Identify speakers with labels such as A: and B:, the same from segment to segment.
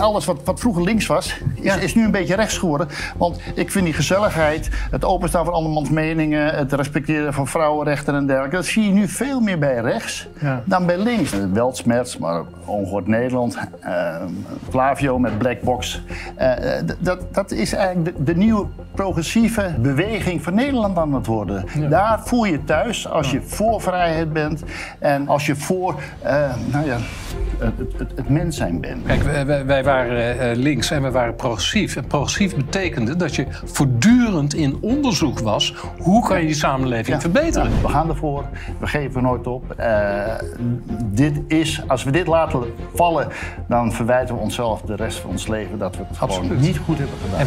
A: alles wat, wat vroeger links was, is, is nu een beetje rechts geworden. Want ik vind die gezelligheid, het openstaan van andermans meningen, het respecteren van vrouwenrechten en dergelijke, dat zie je nu veel meer bij rechts
B: Ja.
A: dan bij links. Weltsmerts, maar Ongehoord Nederland, eh, Flavio met Blackbox. Eh, eh, d- dat, dat is eigenlijk de, de nieuwe progressieve beweging van Nederland aan het worden. Daar voel je thuis als je voor vrijheid bent en als je voor eh, nou ja, het, het, het mens zijn bent.
B: Kijk, wij- wij, wij waren eh, links en we waren progressief. En progressief betekende dat je voortdurend in onderzoek was... hoe kan je die samenleving
A: Ja.
B: verbeteren?
A: Ja, we gaan ervoor, we geven nooit op. Eh, dit is, als we dit laten vallen, dan verwijten we onszelf de rest van ons leven dat we het gewoon
B: Absoluut.
A: niet goed hebben gedaan.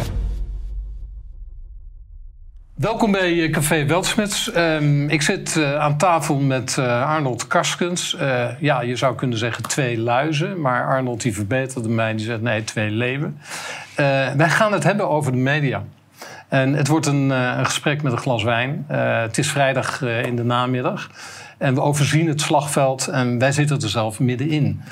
B: Welkom bij eh, Café Weltsmets. Ehm, ik zit eh, aan tafel met eh, Arnold Karskens. Ja, je zou kunnen zeggen twee luizen. Maar Arnold die verbeterde mij. Die zegt nee, twee leeuwen. Wij gaan het hebben over de media. En het wordt een, een gesprek met een glas wijn. Het is vrijdag in de namiddag. En we overzien het slagveld. En wij zitten er zelf middenin.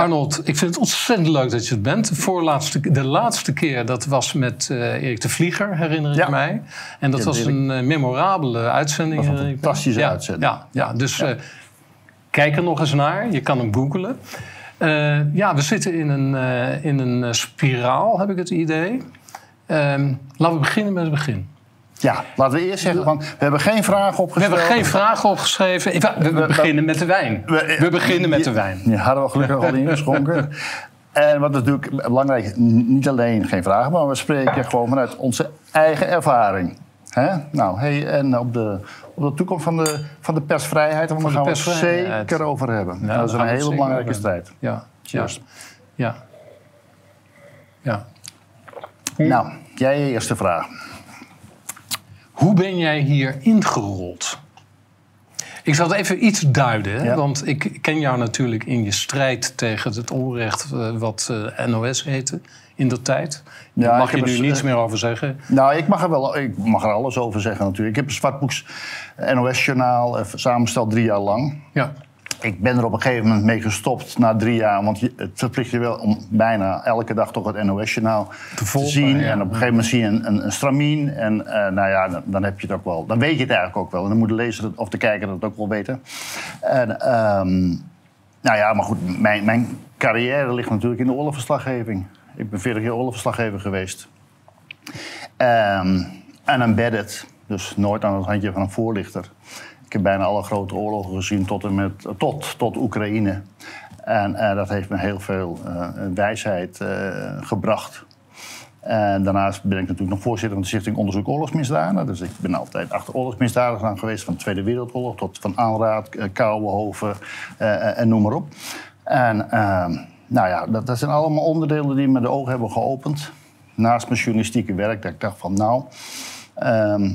B: Arnold, ik vind het ontzettend leuk dat je het bent. De, voorlaatste, de laatste keer, dat was met eh, Erik de Vlieger, herinner ik
A: Ja.
B: mij. En dat
A: Ja,
B: was een eh, memorabele uitzending.
A: Een fantastische
B: ja,
A: uitzending.
B: Ja, ja dus eh, kijk er nog eens naar. Je kan hem googlen. Eh, ja, we zitten in een, eh, in een eh, spiraal, heb ik het idee. Ehm, laten we beginnen met het begin.
A: Ja, laten we eerst zeggen, van, we hebben geen vragen
B: We
A: opgesteld.
B: hebben geen vragen opgeschreven. We, we- we beginnen met de wijn.
A: We-
B: We beginnen met de wijn.
A: Ja, hadden we gelukkig al ingeschonken. En wat natuurlijk belangrijk n- niet alleen geen vragen, maar we spreken gewoon vanuit onze eigen ervaring. Hè? Nou, hey, en op de, op de toekomst van de, van de persvrijheid, want daar gaan we het zeker over hebben.
B: daar
A: dat is een
B: we
A: hele belangrijke strijd.
B: Ja,
A: Cheers.
B: ja. Ja.
A: Nou, jij je eerste vraag.
B: Hoe ben jij hier ingerold? Ik zal het even iets duiden,
A: Ja.
B: want ik ken jou natuurlijk in je strijd tegen het onrecht eh, wat eh, NOS heette in de tijd. Daar
A: Ja,
B: mag je nu niets meer over zeggen.
A: Nou, ik mag er wel ik mag er alles over zeggen natuurlijk. Ik heb een zwartboeks NOS-journaal eh, samengesteld drie jaar lang.
B: Ja.
A: Ik ben er op een gegeven moment mee gestopt na drie jaar. Want je, het verplicht je wel om bijna elke dag toch het NOS-journaal te,
B: volgen,
A: zien.
B: ja.
A: En op een gegeven moment zie je een, een, een stramien. En eh, nou ja, dan, dan heb je het ook wel. Dan weet je het eigenlijk ook wel. En dan moet de lezer het, of de kijker dat ook wel weten. En, ehm, nou ja, maar goed, mijn, mijn carrière ligt natuurlijk in de oorlogverslaggeving. Ik ben 40 jaar oorlogverslaggever geweest. Ehm, en embedded, dus nooit aan het handje van een voorlichter. Ik heb bijna alle grote oorlogen gezien tot, en met, tot, tot Oekraïne. En eh, dat heeft me heel veel eh, wijsheid eh, gebracht. En daarnaast ben ik natuurlijk nog voorzitter van de Stichting Onderzoek Oorlogsmisdaden. Dus ik ben altijd achter oorlogsmisdaden aan geweest, van de Tweede Wereldoorlog tot van Aanraad, Kouwenhoven en noem maar op. En ehm, nou ja, dat, dat zijn allemaal onderdelen die me de ogen hebben geopend. Naast mijn journalistieke werk, dat ik dacht van nou, ehm,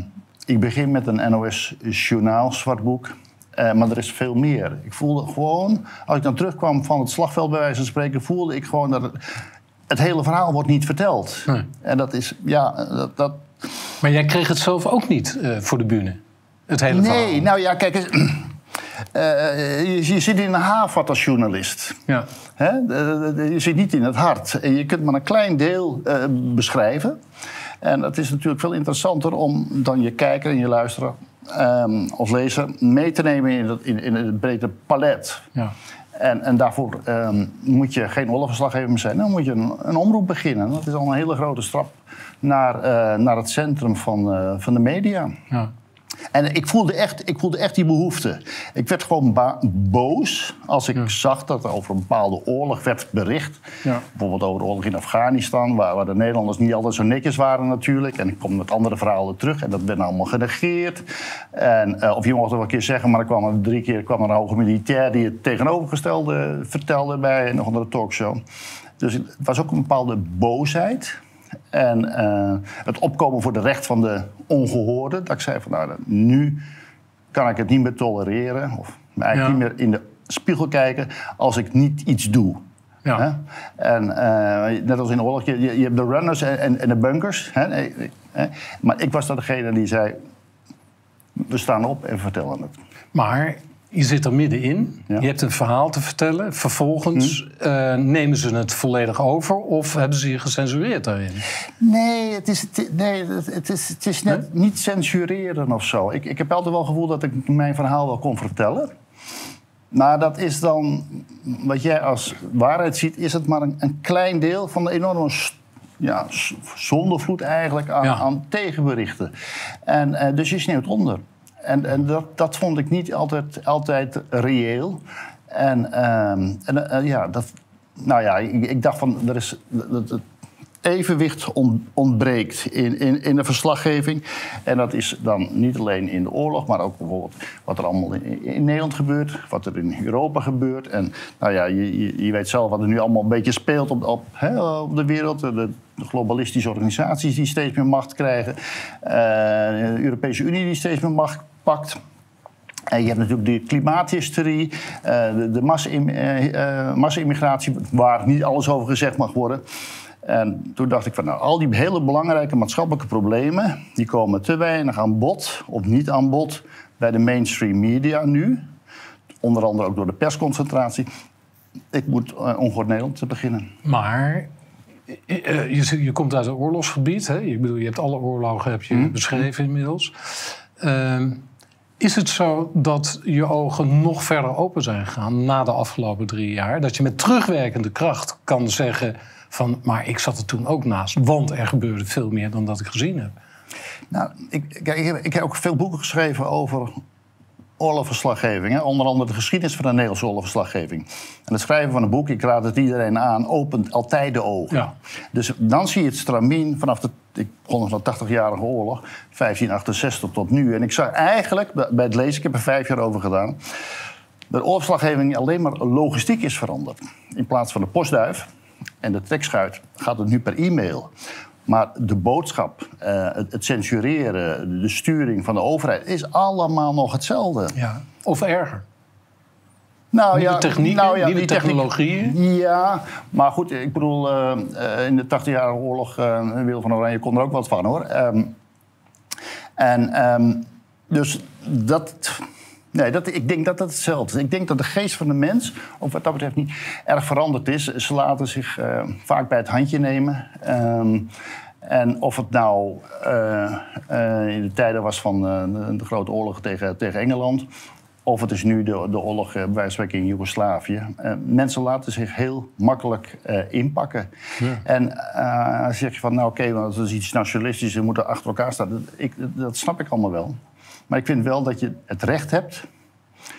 A: ik begin met een NOS-journaal, zwartboek. Eh, maar er is veel meer. Ik voelde gewoon, als ik dan terugkwam van het slagveld bij wijze van spreken, voelde ik gewoon dat het, het hele verhaal wordt niet verteld.
B: Nee.
A: En dat is, ja, dat, dat,
B: Maar jij kreeg het zelf ook niet eh, voor de bühne? Het hele
A: Nee,
B: verhaal?
A: nou ja, kijk eens. eh, je, je zit in een havat als journalist.
B: Ja.
A: Hè? Je zit niet in het hart. En je kunt maar een klein deel beschrijven. En het is natuurlijk veel interessanter om dan je kijker en je luisteraar ehm, als lezer mee te nemen in het, in, in het brede palet.
B: Ja.
A: En, en daarvoor ehm, moet je geen oorlogsverslaggever meer zijn. Dan moet je een, een omroep beginnen. Dat is al een hele grote stap naar, eh, naar het centrum van, eh, van de media.
B: Ja.
A: En ik voelde, echt, ik voelde echt die behoefte. Ik werd gewoon boos als ik zag dat er over een bepaalde oorlog werd bericht.
B: Ja.
A: Bijvoorbeeld over de oorlog in Afghanistan, waar, waar de Nederlanders niet altijd zo netjes waren natuurlijk. En ik kom met andere verhalen terug en dat werd allemaal genegeerd. En, eh, of je mocht het wel een keer zeggen, maar er kwam er drie keer kwam er een hoge militair die het tegenovergestelde vertelde bij een andere talkshow. Dus het was ook een bepaalde boosheid. En eh, het opkomen voor de recht van de ongehoorde. Dat ik zei van nou, nu kan ik het niet meer tolereren. Of eigenlijk
B: Ja.
A: niet meer in de spiegel kijken als ik niet iets doe.
B: Ja.
A: Hè? En eh, net als in de oorlog, je, je hebt de runners en, en, en de bunkers. Hè? Nee, nee, hè? Maar ik was dan degene die zei, we staan op en vertellen het.
B: Maar Je zit er middenin.
A: Ja.
B: Je hebt een verhaal te vertellen. Vervolgens eh, nemen ze het volledig over of hebben ze je gecensureerd daarin?
A: Nee, het is, het- nee, het is, het is net niet censureren of zo. Ik, ik heb altijd wel het gevoel dat ik mijn verhaal wel kon vertellen. Maar dat is dan, wat jij als waarheid ziet, is het maar een, een klein deel van de enorme ja, zondevloed eigenlijk aan,
B: Ja.
A: aan tegenberichten. En, eh, dus je sneeuwt onder. En, en dat, dat vond ik niet altijd, altijd reëel. En, ehm, en eh, ja, dat, nou ja, ik, ik dacht van, er is, dat, dat evenwicht on- ontbreekt in, in, in de verslaggeving. En dat is dan niet alleen in de oorlog, maar ook bijvoorbeeld wat er allemaal in, Nederland gebeurt, wat er in Europa gebeurt. En nou ja, je, je, weet zelf wat er nu allemaal een beetje speelt op, op, op de wereld. De, de globalistische organisaties die steeds meer macht krijgen. Eh, de Europese Unie die steeds meer macht pakt. En je hebt natuurlijk de klimaathysterie, eh, de, de eh, eh, massa-immigratie, waar niet alles over gezegd mag worden. En toen dacht ik van, nou, al die hele belangrijke maatschappelijke problemen... die komen te weinig aan bod, of niet aan bod, bij de mainstream media nu. Onder andere ook door de persconcentratie. Ik moet uh, ongehoord Nederland te beginnen.
B: Maar je, je komt uit een oorlogsgebied. Hè? Ik bedoel, je hebt alle oorlogen heb je
A: Mhm.
B: beschreven inmiddels. Ehm, is het zo dat je ogen nog verder open zijn gegaan na de afgelopen drie jaar? Dat je met terugwerkende kracht kan zeggen van... maar ik zat er toen ook naast, want er gebeurde veel meer dan dat ik gezien heb.
A: Nou, ik, kijk, ik, heb, ik heb ook veel boeken geschreven over oorlogsverslaggeving. Hè? Onder andere de geschiedenis van de Nederlandse oorlogsverslaggeving. En het schrijven van een boek, ik raad het iedereen aan, opent altijd de ogen.
B: Ja.
A: Dus dan zie je het stramien vanaf de ik begon van de 80-jarige oorlog, 1568 tot nu. En ik zag eigenlijk, bij het lezen, ik heb er vijf jaar over gedaan... de oorlogsverslaggeving alleen maar logistiek is veranderd. In plaats van de postduif en de trekschuit gaat het nu per e-mail. Maar de boodschap, eh, het, het censureren, de sturing van de overheid... is allemaal nog hetzelfde.
B: Ja. Of erger.
A: Nou,
B: Nieuwe technieken, nieuwe
A: die techniek-
B: technologieën.
A: Ja, maar goed, ik bedoel, eh, eh, in de 80-jarige oorlog, uh, Wil van Oranje kon er ook wat van hoor. Ehm, en ehm, dus dat. Nee, dat, ik denk dat dat hetzelfde is. Ik denk dat de geest van de mens, of wat dat betreft niet, erg veranderd is. Ze laten zich eh, vaak bij het handje nemen. Ehm, en of het nou eh, eh, in de tijden was van eh, de, de grote oorlog tegen, tegen Engeland. Of het is nu de, de oorlog eh, bij wijze in Joegoslavië. Eh, mensen laten zich heel makkelijk eh, inpakken. En eh, dan zeg je van, nou oké, want dat is iets nationalistisch, we moeten achter elkaar staan. Dat, ik, dat snap ik allemaal wel. Maar ik vind wel dat je het recht hebt,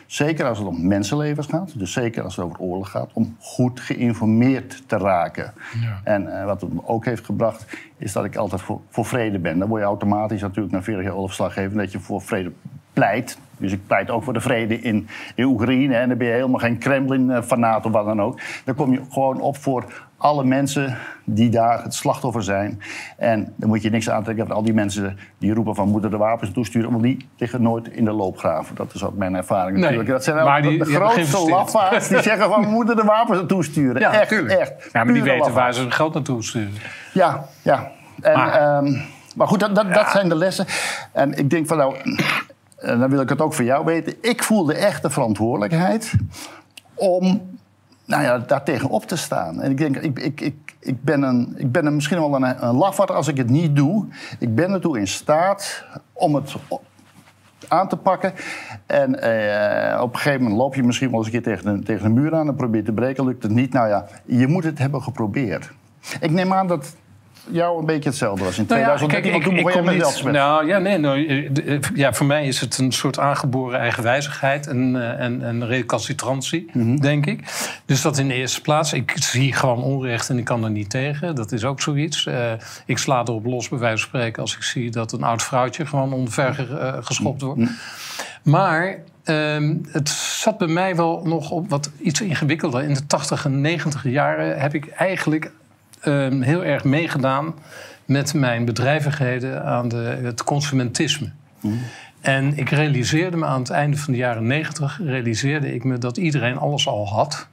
A: zeker als het om mensenlevens gaat, dus zeker als het over oorlog gaat, om goed geïnformeerd te raken.
B: Ja.
A: En wat het me ook heeft gebracht, is dat ik altijd voor, voor vrede ben. Dan word je automatisch natuurlijk na 40 jaar oorlogsverslaggeving dat je voor vrede pleit. Dus ik pleit ook voor de vrede in, in Oekraïne. En dan ben je helemaal geen Kremlin-fanaat of wat dan ook. Dan kom je gewoon op voor alle mensen die daar het slachtoffer zijn. En dan moet je niks aantrekken van al die mensen die roepen van moeten de wapens toesturen. Want die liggen nooit in de loopgraven. Dat is ook mijn ervaring
B: Nee,
A: natuurlijk. Dat zijn
B: die-
A: de
B: die
A: grootste lafaards die zeggen van we moeten de wapens toesturen.
B: Ja,
A: echt,
B: tuurlijk.
A: echt.
B: Ja, maar die weten waar ze hun geld naartoe sturen.
A: Ja, ja. En,
B: Maar-
A: maar, maar goed, dat, dat, dat zijn de lessen. En ik denk van nou, en dan wil ik het ook voor jou weten. Ik echt de verantwoordelijkheid om nou ja, daar tegenop te staan. En ik denk, ik, ik, ik, ik, ben, een, ik ben een, misschien wel een, een lafaard als ik het niet doe. Ik ben ertoe in staat om het op- aan te pakken. En eh, op een gegeven moment loop je misschien wel eens een keer tegen een, tegen muur aan... en probeer te breken, lukt het niet. Nou ja, je moet het hebben geprobeerd. Ik neem aan dat jou een beetje hetzelfde was in
B: Nou ja,
A: 2013.
B: kijk, ik,
A: met
B: niet,
A: Weltsmet.
B: nou, ja, nee, nou, eh, eh, ja, voor mij is het een soort aangeboren eigenwijzigheid en, eh, en, en recalcitrantie,
A: Mhm.
B: denk ik. Dus dat in de eerste plaats. Ik zie gewoon onrecht en ik kan er niet tegen. Dat is ook zoiets. Ik sla erop los, bij wijze van spreken, als ik zie dat een oud vrouwtje gewoon onver eh, geschopt wordt.
A: Mhm.
B: Maar ehm, het zat bij mij wel nog op wat iets ingewikkelder. In de 80 en 90 jaren heb ik eigenlijk ehm, heel erg meegedaan met mijn bedrijvigheden aan de, het consumentisme. En ik realiseerde me aan het einde van de jaren 90 realiseerde ik me dat iedereen alles al had.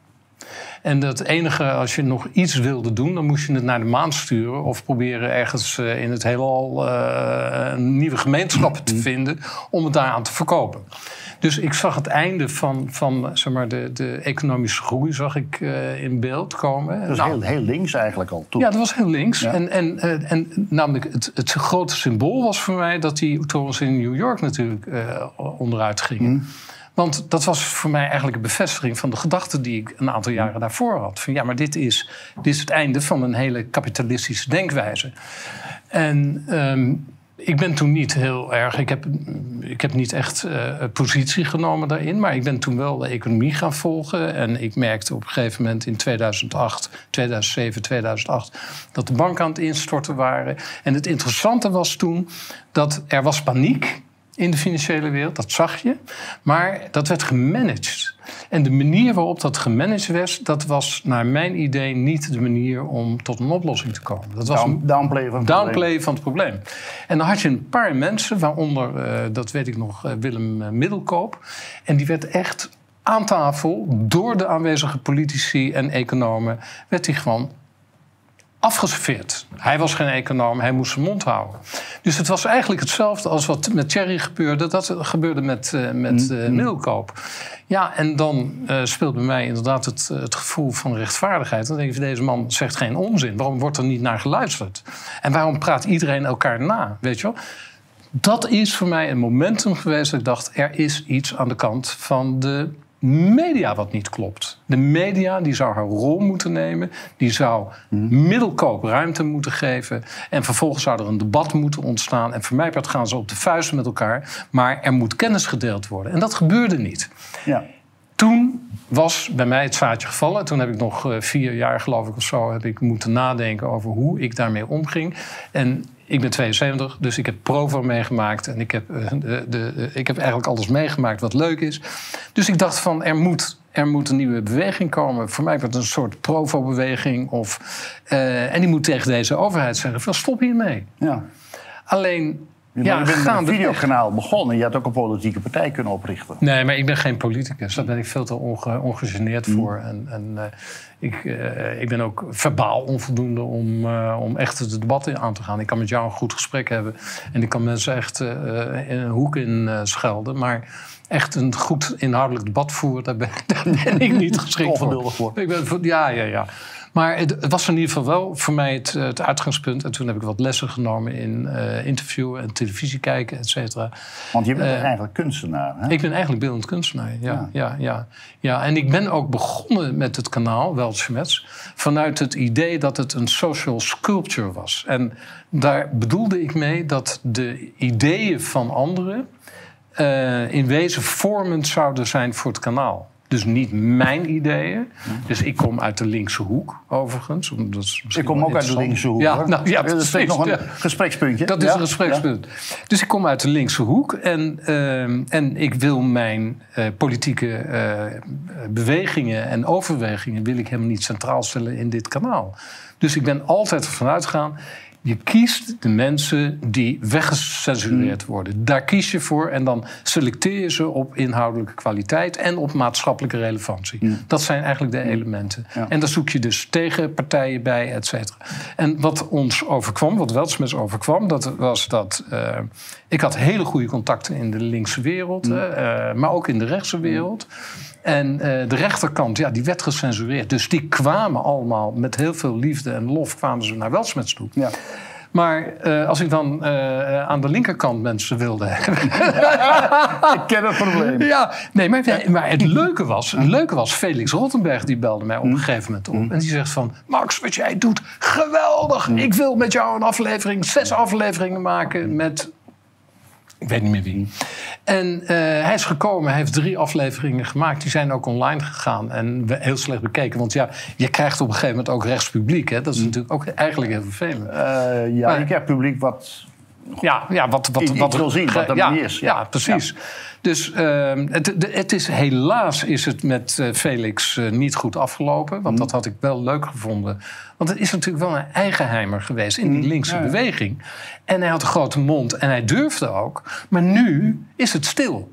B: En dat enige, als je nog iets wilde doen, dan moest je het naar de maan sturen. Of proberen ergens eh, in het heelal uh, nieuwe gemeenschappen te vinden om het daaraan te verkopen. Dus ik zag het einde van, van zeg maar, de, de economische groei zag ik, uh, in beeld komen.
A: Dat was nou, heel, heel, links eigenlijk al toen.
B: Ja, dat was heel links. Ja. En, en, uh, en namelijk het, het grote symbool was voor mij dat die torens in New York natuurlijk onderuit gingen. Mm. Want dat was voor mij eigenlijk een bevestiging van de gedachte die ik een aantal jaren daarvoor had. Van ja, maar dit is, dit is het einde van een hele kapitalistische denkwijze. En um, ik ben toen niet heel erg. Ik heb, ik heb niet echt uh, positie genomen daarin. Maar ik ben toen wel de economie gaan volgen. En ik merkte op een gegeven moment in 2008, 2007, 2008. dat de banken aan het instorten waren. En het interessante was toen dat er was paniek in de financiële wereld, dat zag je. Maar dat werd gemanaged. En de manier waarop dat gemanaged werd, dat was naar mijn idee niet de manier om tot een oplossing te komen. Dat was
A: een downplay van het
B: downplay
A: probleem.
B: van het probleem. En dan had je een paar mensen, waaronder, uh, dat weet ik nog, uh, Willem Middelkoop. En die werd echt aan tafel door de aanwezige politici en economen, werd hij gewoon afgeserveerd. Hij was geen econoom, hij moest zijn mond houden. Dus het was eigenlijk hetzelfde als wat met Thierry gebeurde. Dat gebeurde met, uh, met uh, middelkoop. Ja, en dan uh, speelt bij mij inderdaad het, het gevoel van rechtvaardigheid. Dan denk je, deze man zegt geen onzin. Waarom wordt er niet naar geluisterd? En waarom praat iedereen elkaar na? Weet je wel? Dat is voor mij een momentum geweest dat ik dacht... er is iets aan de kant van de media wat niet klopt. De media die zou haar rol moeten nemen. Die zou middelkoop ruimte moeten geven. En vervolgens zou er een debat moeten ontstaan. En voor mij part gaan ze op de vuisten met elkaar. Maar er moet kennis gedeeld worden. En dat gebeurde niet.
A: Ja.
B: Toen was bij mij het zaadje gevallen. Toen heb ik nog vier jaar, geloof ik of zo, heb ik moeten nadenken over hoe ik daarmee omging. En ik ben 72, dus ik heb Provo meegemaakt. En ik heb, de, de, ik heb eigenlijk alles meegemaakt wat leuk is. Dus ik dacht van, er moet, er moet een nieuwe beweging komen. Voor mij wordt het een soort Provo-beweging. Of, uh, en die moet tegen deze overheid zeggen, van, stop hiermee.
A: Ja.
B: Alleen...
A: Ja, je bent met een videokanaal begonnen. Je had ook een politieke partij kunnen oprichten.
B: Nee, maar ik ben geen politicus. Daar ben ik veel te onge, ongegeneerd mm. voor. En, en uh, ik, uh, ik ben ook verbaal onvoldoende om, uh, om echt het debat aan te gaan. Ik kan met jou een goed gesprek hebben. En ik kan mensen echt in een hoek in schelden. Maar echt een goed inhoudelijk debat voeren, daar ben, daar ben ik niet geschikt voor.
A: voor.
B: Ik ben, ja, ja, ja. Maar het, het, was in ieder geval wel voor mij het, het, uitgangspunt. En toen heb ik wat lessen genomen in uh, interviewen en televisie kijken, et cetera.
A: Want je bent uh, eigenlijk kunstenaar, hè?
B: Ik ben eigenlijk beeldend kunstenaar, ja. ja. ja, ja, ja. En ik ben ook begonnen met het kanaal, Weltschmerz... vanuit het idee dat het een social sculpture was. En daar bedoelde ik mee dat de ideeën van anderen... Uh, in wezen vormend zouden zijn voor het kanaal. Dus niet mijn ideeën. Dus ik kom uit de linkse hoek, overigens.
A: Ik kom ook uit de linkse hoek.
B: Ja, nou, ja,
A: dat is nog een ja. gesprekspuntje.
B: Dat is ja? een gesprekspunt. Dus ik kom uit de linkse hoek. En, uh, en ik wil mijn uh, politieke uh, bewegingen en overwegingen... wil ik helemaal niet centraal stellen in dit kanaal. Dus ik ben altijd ervan uitgegaan... Je kiest de mensen die weggecensureerd worden. Daar kies je voor en dan selecteer je ze op inhoudelijke kwaliteit en op maatschappelijke relevantie. Mm. Dat zijn eigenlijk de elementen. Ja. En daar zoek je dus tegenpartijen bij, et cetera. En wat ons overkwam, wat Weltsmets overkwam, dat was dat. Uh, ik had hele goede contacten in de linkse wereld, mm. uh, maar ook in de rechtse wereld. En uh, de rechterkant, ja, die werd gecensureerd. Dus die kwamen allemaal met heel veel liefde en lof kwamen ze naar Welsmets toe.
A: Ja.
B: Maar uh, als ik dan uh, aan de linkerkant mensen wilde hebben.
A: ik ken het probleem.
B: Ja, nee, maar, maar het leuke was, het leuke was, Felix Rottenberg die belde mij op een gegeven moment op. En die zegt van, Max, wat jij doet, geweldig. Ik wil met jou een aflevering, zes afleveringen maken met ik weet niet meer wie. En uh, hij is gekomen, hij heeft drie afleveringen gemaakt. Die zijn ook online gegaan en heel slecht bekeken. Want ja, je krijgt op een gegeven moment ook rechtspubliek. Hè? Dat is natuurlijk ook eigenlijk heel vervelend.
A: Uh, ja, maar, je krijgt publiek wat...
B: Ja, ja wat, wat,
A: wat, wat wil zien, wat er
B: ja,
A: niet is.
B: Ja, ja precies. Ja. Dus uh, het, het, is, helaas is het met uh, Felix uh, niet goed afgelopen. Want mm. dat had ik wel leuk gevonden. Want het is natuurlijk wel een eigenheimer geweest in die mm. linkse beweging. En hij had een grote mond en hij durfde ook. Maar nu is het stil.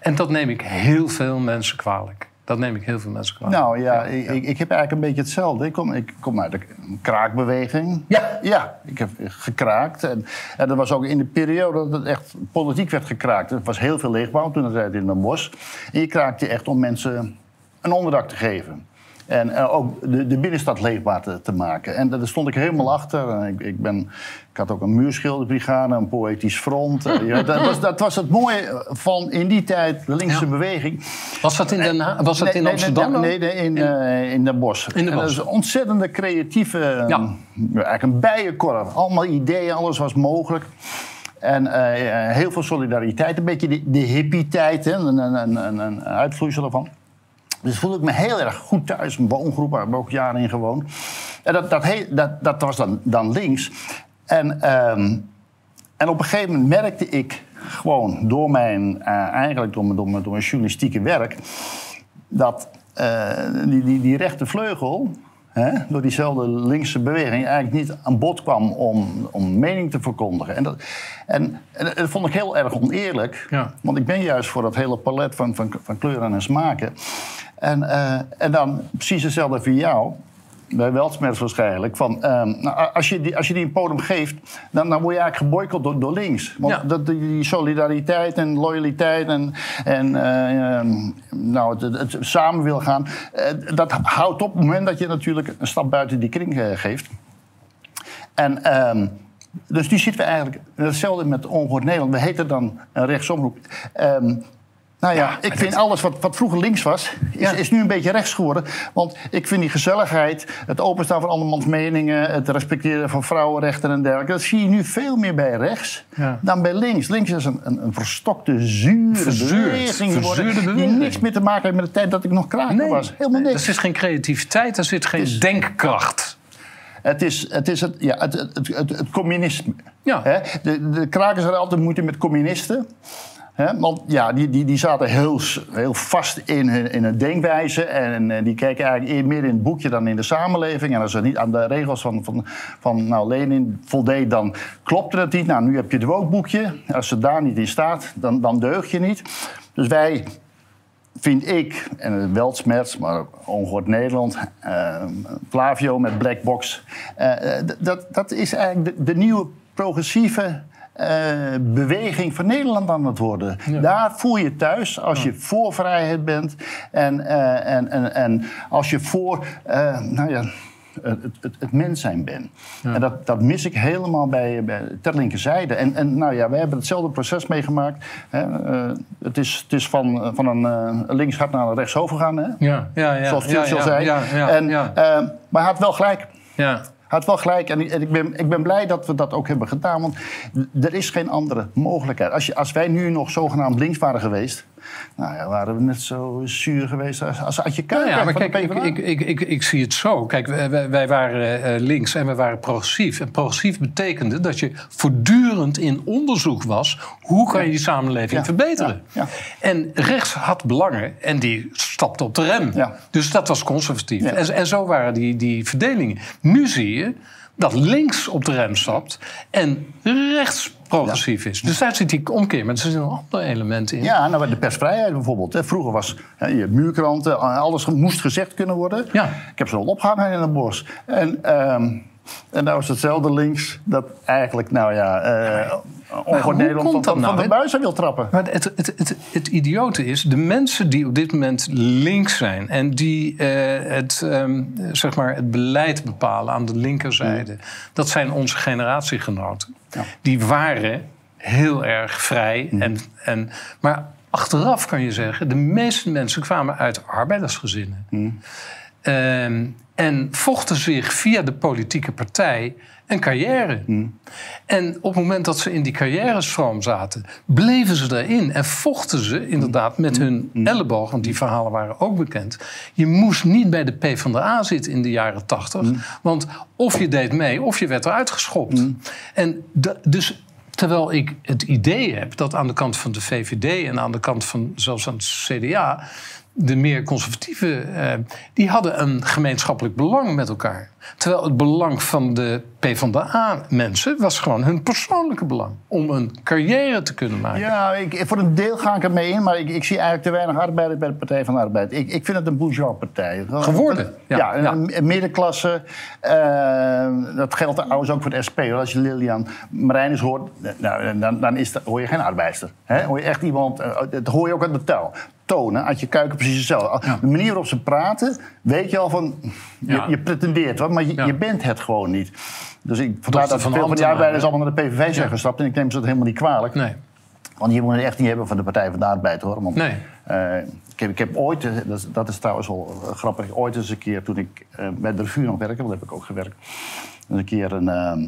B: En dat neem ik heel veel mensen kwalijk. Dat neem ik heel veel mensen kwalijk.
A: Nou ja, ik, ik, ik heb eigenlijk een beetje hetzelfde. Ik kom, ik kom uit de kraakbeweging.
B: Ja.
A: Ja, ik heb gekraakt. En, en dat was ook in de periode dat het echt politiek werd gekraakt. Er was heel veel leegbouw toen het in Den Bosch. En je kraakte echt om mensen een onderdak te geven. En eh, ook de, de binnenstad leefbaar te, te maken. En daar stond ik helemaal achter. En ik, ik, ben, ik had ook een muurschilderbrigade, een poëtisch front. Eh, ja, dat, was, dat was het mooie van in die tijd de linkse
B: Ja.
A: beweging.
B: Was dat in, Den Haag? Was dat in Amsterdam?
A: Nee, nee, in, eh, in Den Bosch.
B: In Den
A: En dat
B: Bosch.
A: is een ontzettende creatieve... eh,
B: Ja.
A: Eigenlijk een bijenkorf. Allemaal ideeën, alles was mogelijk. En eh, heel veel solidariteit. Een beetje de, de hippie-tijd, hè, een, een, een, een, een uitvloeisel ervan. Dus voelde ik me heel erg goed thuis. Een woongroep, waar ik ook jaren in gewoond. En dat, dat, he- dat, dat was dan, dan links. En, ehm, en op een gegeven moment merkte ik gewoon door mijn, eh, eigenlijk door mijn, door, mijn, door mijn journalistieke werk, dat eh, die, die, die rechte vleugel, hè, door diezelfde linkse beweging, eigenlijk niet aan bod kwam om, om mening te verkondigen. En dat, en, en dat vond ik heel erg oneerlijk,
B: Ja.
A: want ik ben juist voor dat hele palet van, van, van kleuren en smaken. En, eh, en dan precies hetzelfde voor jou. Bij Weltsmerts waarschijnlijk. Van, ehm, nou, als, je die, als je die een podium geeft, dan, dan word je eigenlijk geboycott door, door links. Want
B: Ja.
A: dat, die, solidariteit en loyaliteit en, en eh, ehm, nou, het, het, het samen wil gaan... eh, dat houdt op het moment dat je natuurlijk een stap buiten die kring geeft. En... ehm, dus nu zitten we eigenlijk hetzelfde met Ongehoord Nederland. We heten dan een rechtsomroep. Nou ja, ik vind alles wat, wat vroeger links was, is, is nu een beetje rechts geworden. Want ik vind die gezelligheid, het openstaan van andermans meningen... het respecteren van vrouwenrechten en dergelijke... dat zie je nu veel meer bij rechts dan bij links. Links is een, een, een verstokte, zure
B: Verzuurd.
A: beweging geworden... Die niks meer te maken heeft met de tijd dat ik nog kraker was. Helemaal
B: Er
A: niks.
B: zit geen creativiteit, er zit geen
A: is-
B: denkkracht.
A: Het is het, is het, ja, het, het, het, het communisme.
B: Ja.
A: De, de krakers hadden altijd moeite met communisten. Want ja, die, die, die zaten heel, heel vast in hun, in hun denkwijze. En eh, die keken eigenlijk eer meer in het boekje dan in de samenleving. En als ze niet aan de regels van, van, van nou, Lenin voldeed, dan klopte het niet. Nou, nu heb je het wookboekje. Als ze daar niet in staat, dan, dan deug je niet. Dus wij vind ik, en Weltsmerts, maar Ongehoord Nederland, eh, Flavio met Blackbox. eh, eh, d- dat, dat is eigenlijk de nieuwe progressieve eh, beweging van Nederland aan het worden. Daar voel je thuis als je voor vrijheid bent en, eh, en, en, en als je voor, eh, nou ja. Het, het, het mens zijn ben. En dat, dat mis ik helemaal bij, bij ter linkerzijde. En, en nou ja, wij hebben hetzelfde proces meegemaakt. Hè. Eh, het, is, het is van, van een eh, linksgat naar een rechtshoofd gegaan. Hè?
B: Ja, ja, ja.
A: Zoals
B: ja,
A: Churchill
B: ja,
A: zei.
B: Ja, ja,
A: en,
B: ja.
A: maar hij had wel gelijk.
B: ja.
A: Had wel gelijk. En, ik- en ik, ben, ik ben blij dat we dat ook hebben gedaan. Want er is geen andere mogelijkheid. Als, je, als wij nu nog zogenaamd links waren geweest... Nou ja, waren we net zo zuur geweest als, als Adje
B: Nou
A: Kuiper
B: ja, maar kijk, ik, ik, ik, ik, zie het zo. Kijk, wij, waren eh, links en we waren progressief. En progressief betekende dat je voortdurend in onderzoek was... hoe kan je die samenleving
A: Ja,
B: verbeteren?
A: ja.
B: En rechts had belangen en die stapte op de rem. Dus dat was conservatief. En, en zo waren die, die verdelingen. Nu zie je dat links op de rem stapt en rechts progressief is. Dus daar zit die omkeer. Maar er zitten nog andere elementen in.
A: Ja, nou, de persvrijheid bijvoorbeeld. Hè. Vroeger was hè, je muurkranten, alles moest gezegd kunnen worden.
B: Ja.
A: Ik heb ze al opgehangen in een bos. En, ehm en nou is hetzelfde links dat eigenlijk, nou ja, eh
B: hoe
A: Nederland van,
B: dat
A: van,
B: nou,
A: de buizen wil trappen.
B: Maar het, het, het, het idiote is, de mensen die op dit moment links zijn en die eh, het, ehm, zeg maar het beleid bepalen aan de linkerzijde, dat zijn onze generatiegenoten.
A: Ja.
B: Die waren heel erg vrij. En, en, maar achteraf kan je zeggen, de meeste mensen kwamen uit arbeidersgezinnen. Ehm, en vochten zich via de politieke partij een carrière. En op het moment dat ze in die carrière-stroom zaten, bleven ze daarin en vochten ze inderdaad met hun elleboog, want die verhalen waren ook bekend. Je moest niet bij de PvdA zitten in de jaren tachtig, want of je deed mee of je werd eruit geschopt. En dus terwijl ik het idee heb dat aan de kant van de VVD en aan de kant van zelfs aan het CDA de meer conservatieve, eh, die hadden een gemeenschappelijk belang met elkaar. Terwijl het belang van de PvdA-mensen was gewoon hun persoonlijke belang. Om een carrière te kunnen maken.
A: Ja, ik, voor een deel ga ik ermee in, maar ik, ik zie eigenlijk te weinig arbeiders bij de Partij van de Arbeid. Ik, ik vind het een bourgeois-partij.
B: Geworden,
A: Ja,
B: ja, ja.
A: een, een middenklasse. eh, dat geldt trouwens ook voor de SP. hoor. Als je Lilian Marijnis hoort, nou, dan, dan is dat, hoor je geen arbeidster. Hè? Hoor je echt iemand, eh, dat hoor je ook aan de tel. Tonen, uit je kuiken precies hetzelfde. De manier waarop ze praten, weet je al van... Je,
B: Ja.
A: je pretendeert wat, maar je,
B: Ja.
A: je bent het gewoon niet. Dus ik vandaar dat
B: van
A: veel van die arbeiders allemaal naar de PVV zijn gestapt. En ik neem ze dat helemaal niet kwalijk.
B: Nee.
A: Want je moet het echt niet hebben van de Partij van de Arbeid hoor. Want,
B: Nee.
A: eh, ik, heb, ik heb ooit, eh, dat is, dat is trouwens wel eh, grappig, ooit eens een keer toen ik bij de revue nog werkte, want dat heb ik ook gewerkt, eens een keer een, ehm,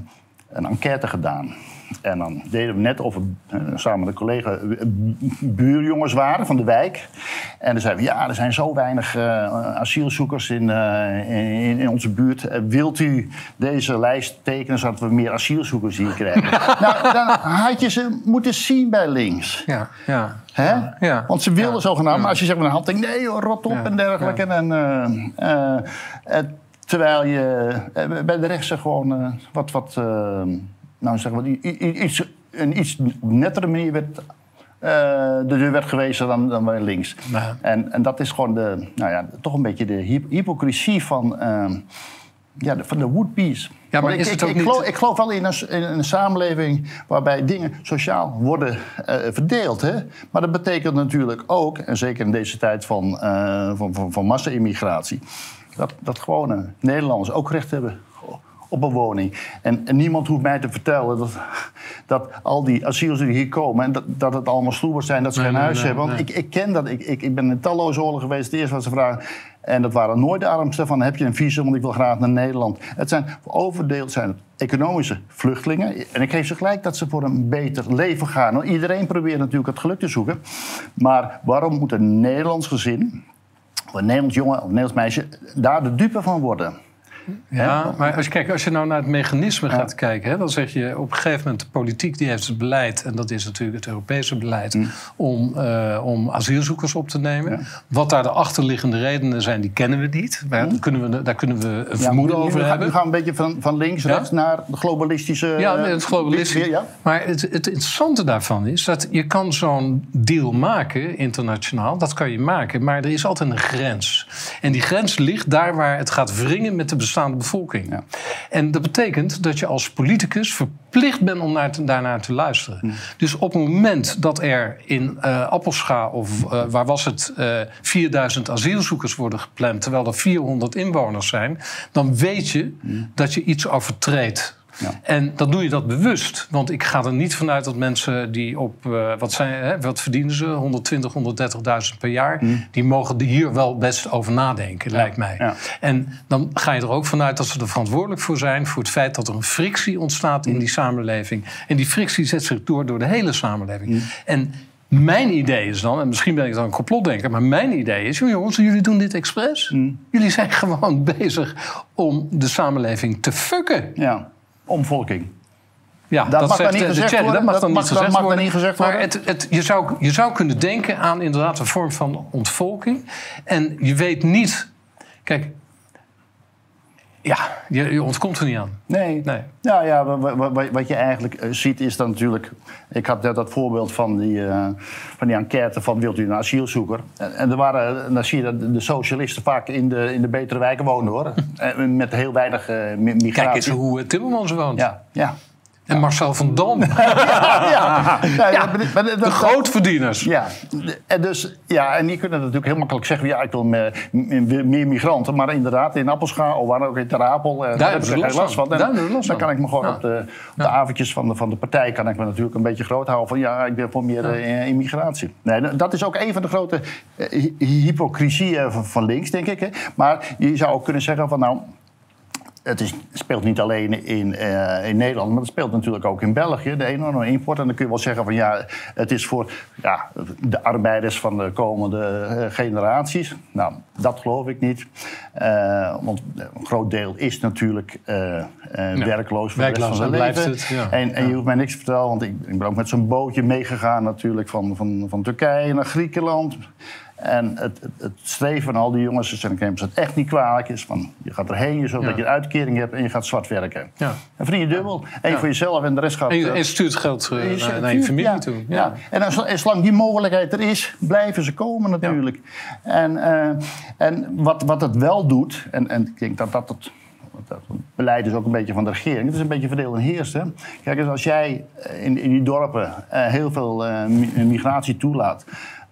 A: een enquête gedaan. En dan deden we net of we eh, samen met een collega eh, buurjongens waren van de wijk. En dan zeiden we, ja, er zijn zo weinig eh, asielzoekers in, in, in onze buurt. Wilt u deze lijst tekenen zodat we meer asielzoekers hier krijgen? nou, dan had je ze moeten zien bij links.
B: Ja, ja.
A: Hè?
B: Ja.
A: Want ze wilden
B: Ja.
A: zogenaamd, maar als je zeg maar een hand nee joh, rot op en dergelijke. En, terwijl je bij de rechtse gewoon wat, wat nou zeg maar, iets, een iets nettere manier werd, eh, de deur werd gewezen dan, dan bij links. En, en dat is gewoon de, nou ja, toch een beetje de hy- hypocrisie van, eh, ja, de, van de would-be's.
B: Ja, maar is
A: ik,
B: het
A: ik,
B: ook
A: ik,
B: niet-
A: geloof, ik geloof wel in een, in een samenleving waarbij dingen sociaal worden eh, verdeeld. Hè? Maar dat betekent natuurlijk ook, en zeker in deze tijd van, eh, van, van, van massa-immigratie, dat, dat gewone Nederlanders ook recht hebben op een woning. En, en niemand hoeft mij te vertellen dat, dat al die asiels die hier komen... en dat, dat het allemaal sloebers zijn, dat ze
B: Nee,
A: geen
B: nee,
A: huis
B: nee,
A: hebben. Want ik, ik ken dat. Ik, ik, ik ben in talloze oorlogen geweest. Het eerste wat ze vragen... en dat waren nooit de armsten van... heb je een visum, want ik wil graag naar Nederland. Het zijn overdeeld zijn het economische vluchtelingen. En ik geef ze gelijk dat ze voor een beter leven gaan. Want iedereen probeert natuurlijk het geluk te zoeken. Maar waarom moet een Nederlands gezin... of een Nederlands jongen of een Nederlands meisje... daar de dupe van worden?
B: Ja, maar als je, kijk, als je nou naar het mechanisme gaat kijken, hè, dan zeg je op een gegeven moment de politiek die heeft het beleid, en dat is natuurlijk het Europese beleid,
A: Mm.
B: om, eh, om asielzoekers op te nemen. Wat daar de achterliggende redenen zijn, die kennen we niet. Maar daar, kunnen we, daar kunnen we een
A: Mm. Ja,
B: vermoeden over
A: gaan-
B: hebben.
A: Nu gaan we een beetje van, van links,
B: Ja?
A: rechts naar de globalistische...
B: Ja,
A: eh,
B: het globalistische.
A: Ja?
B: Maar het, het interessante daarvan is dat je kan zo'n deal maken, internationaal. Dat kan je maken, maar er is altijd een grens. En die grens ligt daar waar het gaat wringen met de bestaande bevolking.
A: Ja.
B: En dat betekent dat je als politicus verplicht bent om naar te- daarnaar te luisteren.
A: Hmm.
B: Dus op het moment dat er in eh Appelscha of eh, waar was het, eh 4000 asielzoekers worden gepland, terwijl er 400 inwoners zijn, dan weet je dat je iets overtreedt.
A: Ja.
B: En dan doe je dat bewust. Want ik ga er niet vanuit dat mensen die op, eh, wat, zijn, hè, wat verdienen ze, 120, 130.000 per jaar, die mogen er hier wel best over nadenken, lijkt mij.
A: Ja.
B: En dan ga je er ook vanuit dat ze er verantwoordelijk voor zijn voor het feit dat er een frictie ontstaat in die samenleving. En die frictie zet zich door door de hele samenleving.
A: Hmm.
B: En mijn idee is dan, en misschien ben ik dan een complotdenker, maar mijn idee is, jongens, jullie doen dit expres. Jullie zijn gewoon bezig om de samenleving te fucken.
A: ja, omvolking.
B: Ja,
A: Dat mag
B: zegt
A: dan niet
B: de-
A: gezegd
B: chat,
A: worden.
B: Dat mag dan niet gezegd worden.
A: niet gezegd
B: maar
A: worden.
B: het, het, je, zou, je zou kunnen denken aan inderdaad een vorm van ontvolking. En je weet niet... Kijk, ja, je, je ontkomt er niet aan.
A: Nee.
B: Nee.
A: Nou ja, wa- wa- wa- wat je eigenlijk eh, ziet is dan natuurlijk... Ik had net dat voorbeeld van die, eh, van die enquête van wilt u een asielzoeker? En, en er waren, dan zie je dat de socialisten vaak in de, in de betere wijken woonden hoor. Met heel weinig eh, mi- migratie.
B: Kijk eens hoe eh, Timmermans woont.
A: Ja, ja.
B: En Marcel van Dam.
A: ja, maar
B: de grootverdieners.
A: Ja, en, dus, ja, en die kunnen natuurlijk heel makkelijk zeggen... ja, ik wil meer, migranten. Maar inderdaad, in Appelscha of waar ook in Ter Apel... eh, daar
B: hebben
A: heb
B: ze
A: geen
B: last van.
A: En
B: Daar
A: dan
B: van.
A: kan ik me gewoon
B: Ja.
A: op, de, op de avondjes van de, van de partij... kan ik me natuurlijk een beetje groot houden van... ja, ik ben voor meer eh, immigratie. Nee, dat is ook een van de grote eh, hy- hypocrisieën van, van links, denk ik. Hè. Maar je zou ook kunnen zeggen van... nou het is, speelt niet alleen in, eh, in Nederland, maar het speelt natuurlijk ook in België. De enorme import. En dan kun je wel zeggen van ja, het is voor ja, de arbeiders van de komende eh, generaties. Nou, dat geloof ik niet. Eh, want een groot deel is natuurlijk werkloos voor de rest van zijn leven.
B: het, ja.
A: En, en je hoeft mij niks te vertellen, want ik, ik ben ook met zo'n bootje meegegaan natuurlijk van, van, van Turkije naar Griekenland. En het, het, het streven van al die jongens, ze zeggen dat het echt niet kwalijk is. Van, je gaat erheen, je zorgt
B: Ja.
A: dat je een uitkering hebt en je gaat zwart werken.
B: Ja.
A: En verdien je dubbel. Eén
B: Ja.
A: voor jezelf en de rest gaat...
B: En je,
A: eh,
B: en stuurt geld eh,
A: je
B: naar, naar je familie toe.
A: Ja. En als, en zolang die mogelijkheid er is, blijven ze komen natuurlijk. En, eh, en wat, wat het wel doet, en, en ik denk dat dat het, dat beleid is ook een beetje van de regering. Het is een beetje verdeel en heersen. Kijk eens, als jij in, in die dorpen heel veel mi- migratie toelaat...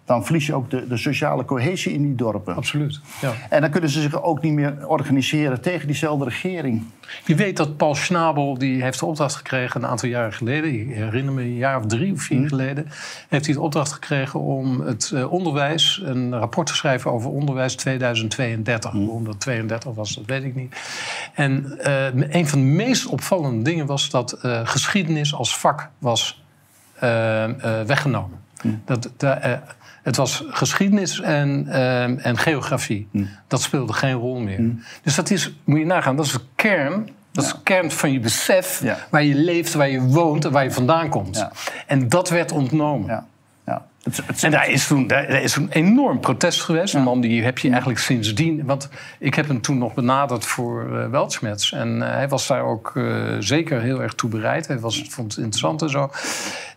A: dan verlies je ook de, de sociale cohesie in die dorpen.
B: Absoluut. Ja.
A: En dan kunnen ze zich ook niet meer organiseren tegen diezelfde regering.
B: Je weet dat Paul Schnabel, die heeft de opdracht gekregen een aantal jaren geleden. Ik herinner me een jaar of drie of vier geleden. Heeft hij de opdracht gekregen om het eh, onderwijs, een rapport te schrijven over onderwijs 2032. Hoe dat 32 was, dat weet ik niet. En eh, een van de meest opvallende dingen was dat eh, geschiedenis als vak was weggenomen. Dat, de, eh, het was geschiedenis en, eh, en geografie. Dat speelde geen rol meer. Dus dat is, moet je nagaan, dat is de kern. Dat is de kern van je besef waar je leeft, waar je woont en waar je vandaan komt. En dat werd ontnomen.
A: Het, het,
B: En daar is toen, daar, daar is toen enorm protest geweest. Een man die heb je eigenlijk sindsdien... Want ik heb hem toen nog benaderd voor Weltschmerz. En eh, hij was daar ook eh, zeker heel erg toe bereid. Hij was, vond het interessant en zo.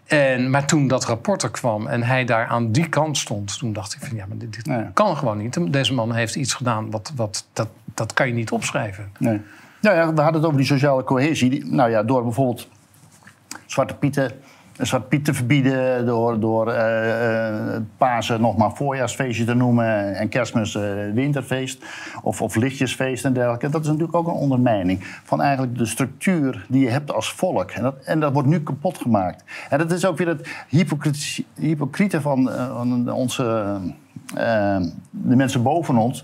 B: En, maar toen dat rapport er kwam en hij daar aan die kant stond... toen dacht ik van ja, maar dit, dit
A: Nee.
B: kan gewoon niet. Deze man heeft iets gedaan, wat, wat, dat, dat kan je niet opschrijven.
A: Nee. Nou ja, we hadden het over die sociale cohesie. Die- nou ja, door bijvoorbeeld Zwarte Pieten, Zwarte Piet te verbieden... door, door eh, eh, Pasen nog maar voorjaarsfeestje te noemen... en kerstmis eh, winterfeest of, of lichtjesfeest en dergelijke. Dat is natuurlijk ook een ondermijning van eigenlijk de structuur die je hebt als volk. En dat, en dat wordt nu kapot gemaakt. En dat is ook weer het hypocriete van, van onze... de mensen boven ons...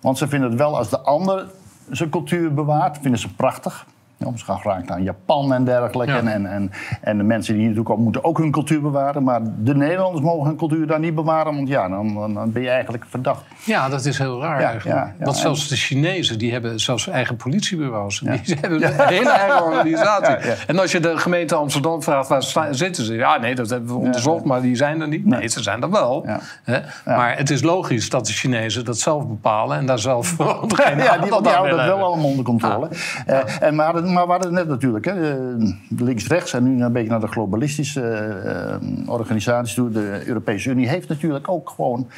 A: Want ze vinden het wel als de ander zijn cultuur bewaart, vinden ze prachtig. Gaan graag naar Japan en dergelijke.
B: Ja.
A: En, en, en, en de mensen die hier naartoe komen moeten ook hun cultuur bewaren. Maar de Nederlanders mogen hun cultuur daar niet bewaren. Want ja, dan, dan, ben je eigenlijk verdacht.
B: Ja, dat is heel raar
A: Ja,
B: eigenlijk.
A: ja.
B: Want zelfs de Chinezen, die hebben zelfs eigen politiebureaus. Die hebben een hele eigen organisatie. En als je de gemeente Amsterdam vraagt, waar sta- zitten ze? Ja, nee, dat hebben we onderzocht, maar die zijn er niet. Nee, ze zijn er wel. Maar het is logisch dat de Chinezen dat zelf bepalen... en daar zelf geen
A: Ja, die,
B: aan
A: houden dat wel allemaal onder controle. Eh, en, maar, maar we het net natuurlijk, hè, eh, links-rechts en nu een beetje naar de globalistische eh, organisaties toe. De Europese Unie heeft natuurlijk ook gewoon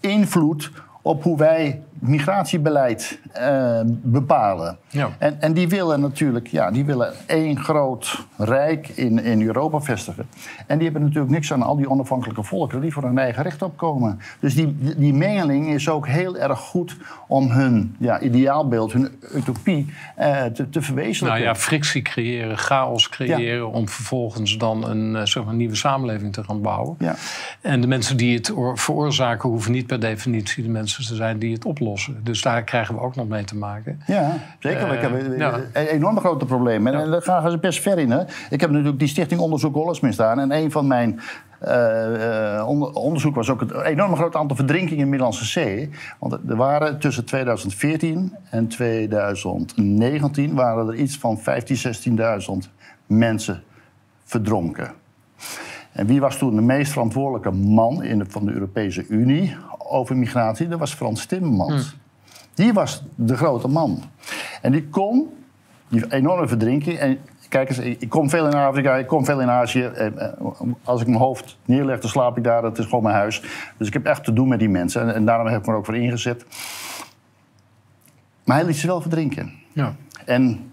A: invloed op hoe wij migratiebeleid eh, bepalen.
B: Ja.
A: En, en die willen natuurlijk ja, die willen één groot rijk in, in Europa vestigen. En die hebben natuurlijk niks aan al die onafhankelijke volkeren die voor hun eigen recht opkomen. Dus die, die mengeling is ook heel erg goed om hun ja, ideaalbeeld, hun utopie eh, te, te verwezenlijken.
B: Nou ja, frictie creëren, chaos creëren... om vervolgens dan een eh, zeg maar, nieuwe samenleving te gaan bouwen.
A: Ja.
B: En de mensen die het oor- veroorzaken... hoeven niet per definitie de mensen te zijn die het oplossen. Dus daar krijgen we ook nog mee te maken.
A: Ja, zeker.
B: Eh,
A: we hebben
B: ja.
A: een enorme grote problemen. En daar gaan ze best ver in. Hè. Ik heb natuurlijk die stichting Onderzoek Hollandsmis staan. En een van mijn eh, eh, onder- onderzoek was ook het enorme grote aantal verdrinkingen in de Middellandse Zee. Want er waren tussen 2014 en 2019 waren er iets van 15.000, 16.000 mensen verdronken. En wie was toen de meest verantwoordelijke man in de, van de Europese Unie over migratie? Dat was Frans Timmermans. Die was de grote man. En die kon die enorme verdrinking. En kijk eens, ik kom veel in Afrika, ik kom veel in Azië. En, eh, Als ik mijn hoofd neerleg, dan slaap ik daar. Dat is gewoon mijn huis. Dus ik heb echt te doen met die mensen. En, en daarom heb ik me er ook voor ingezet. Maar hij liet ze wel verdrinken.
B: Ja.
A: En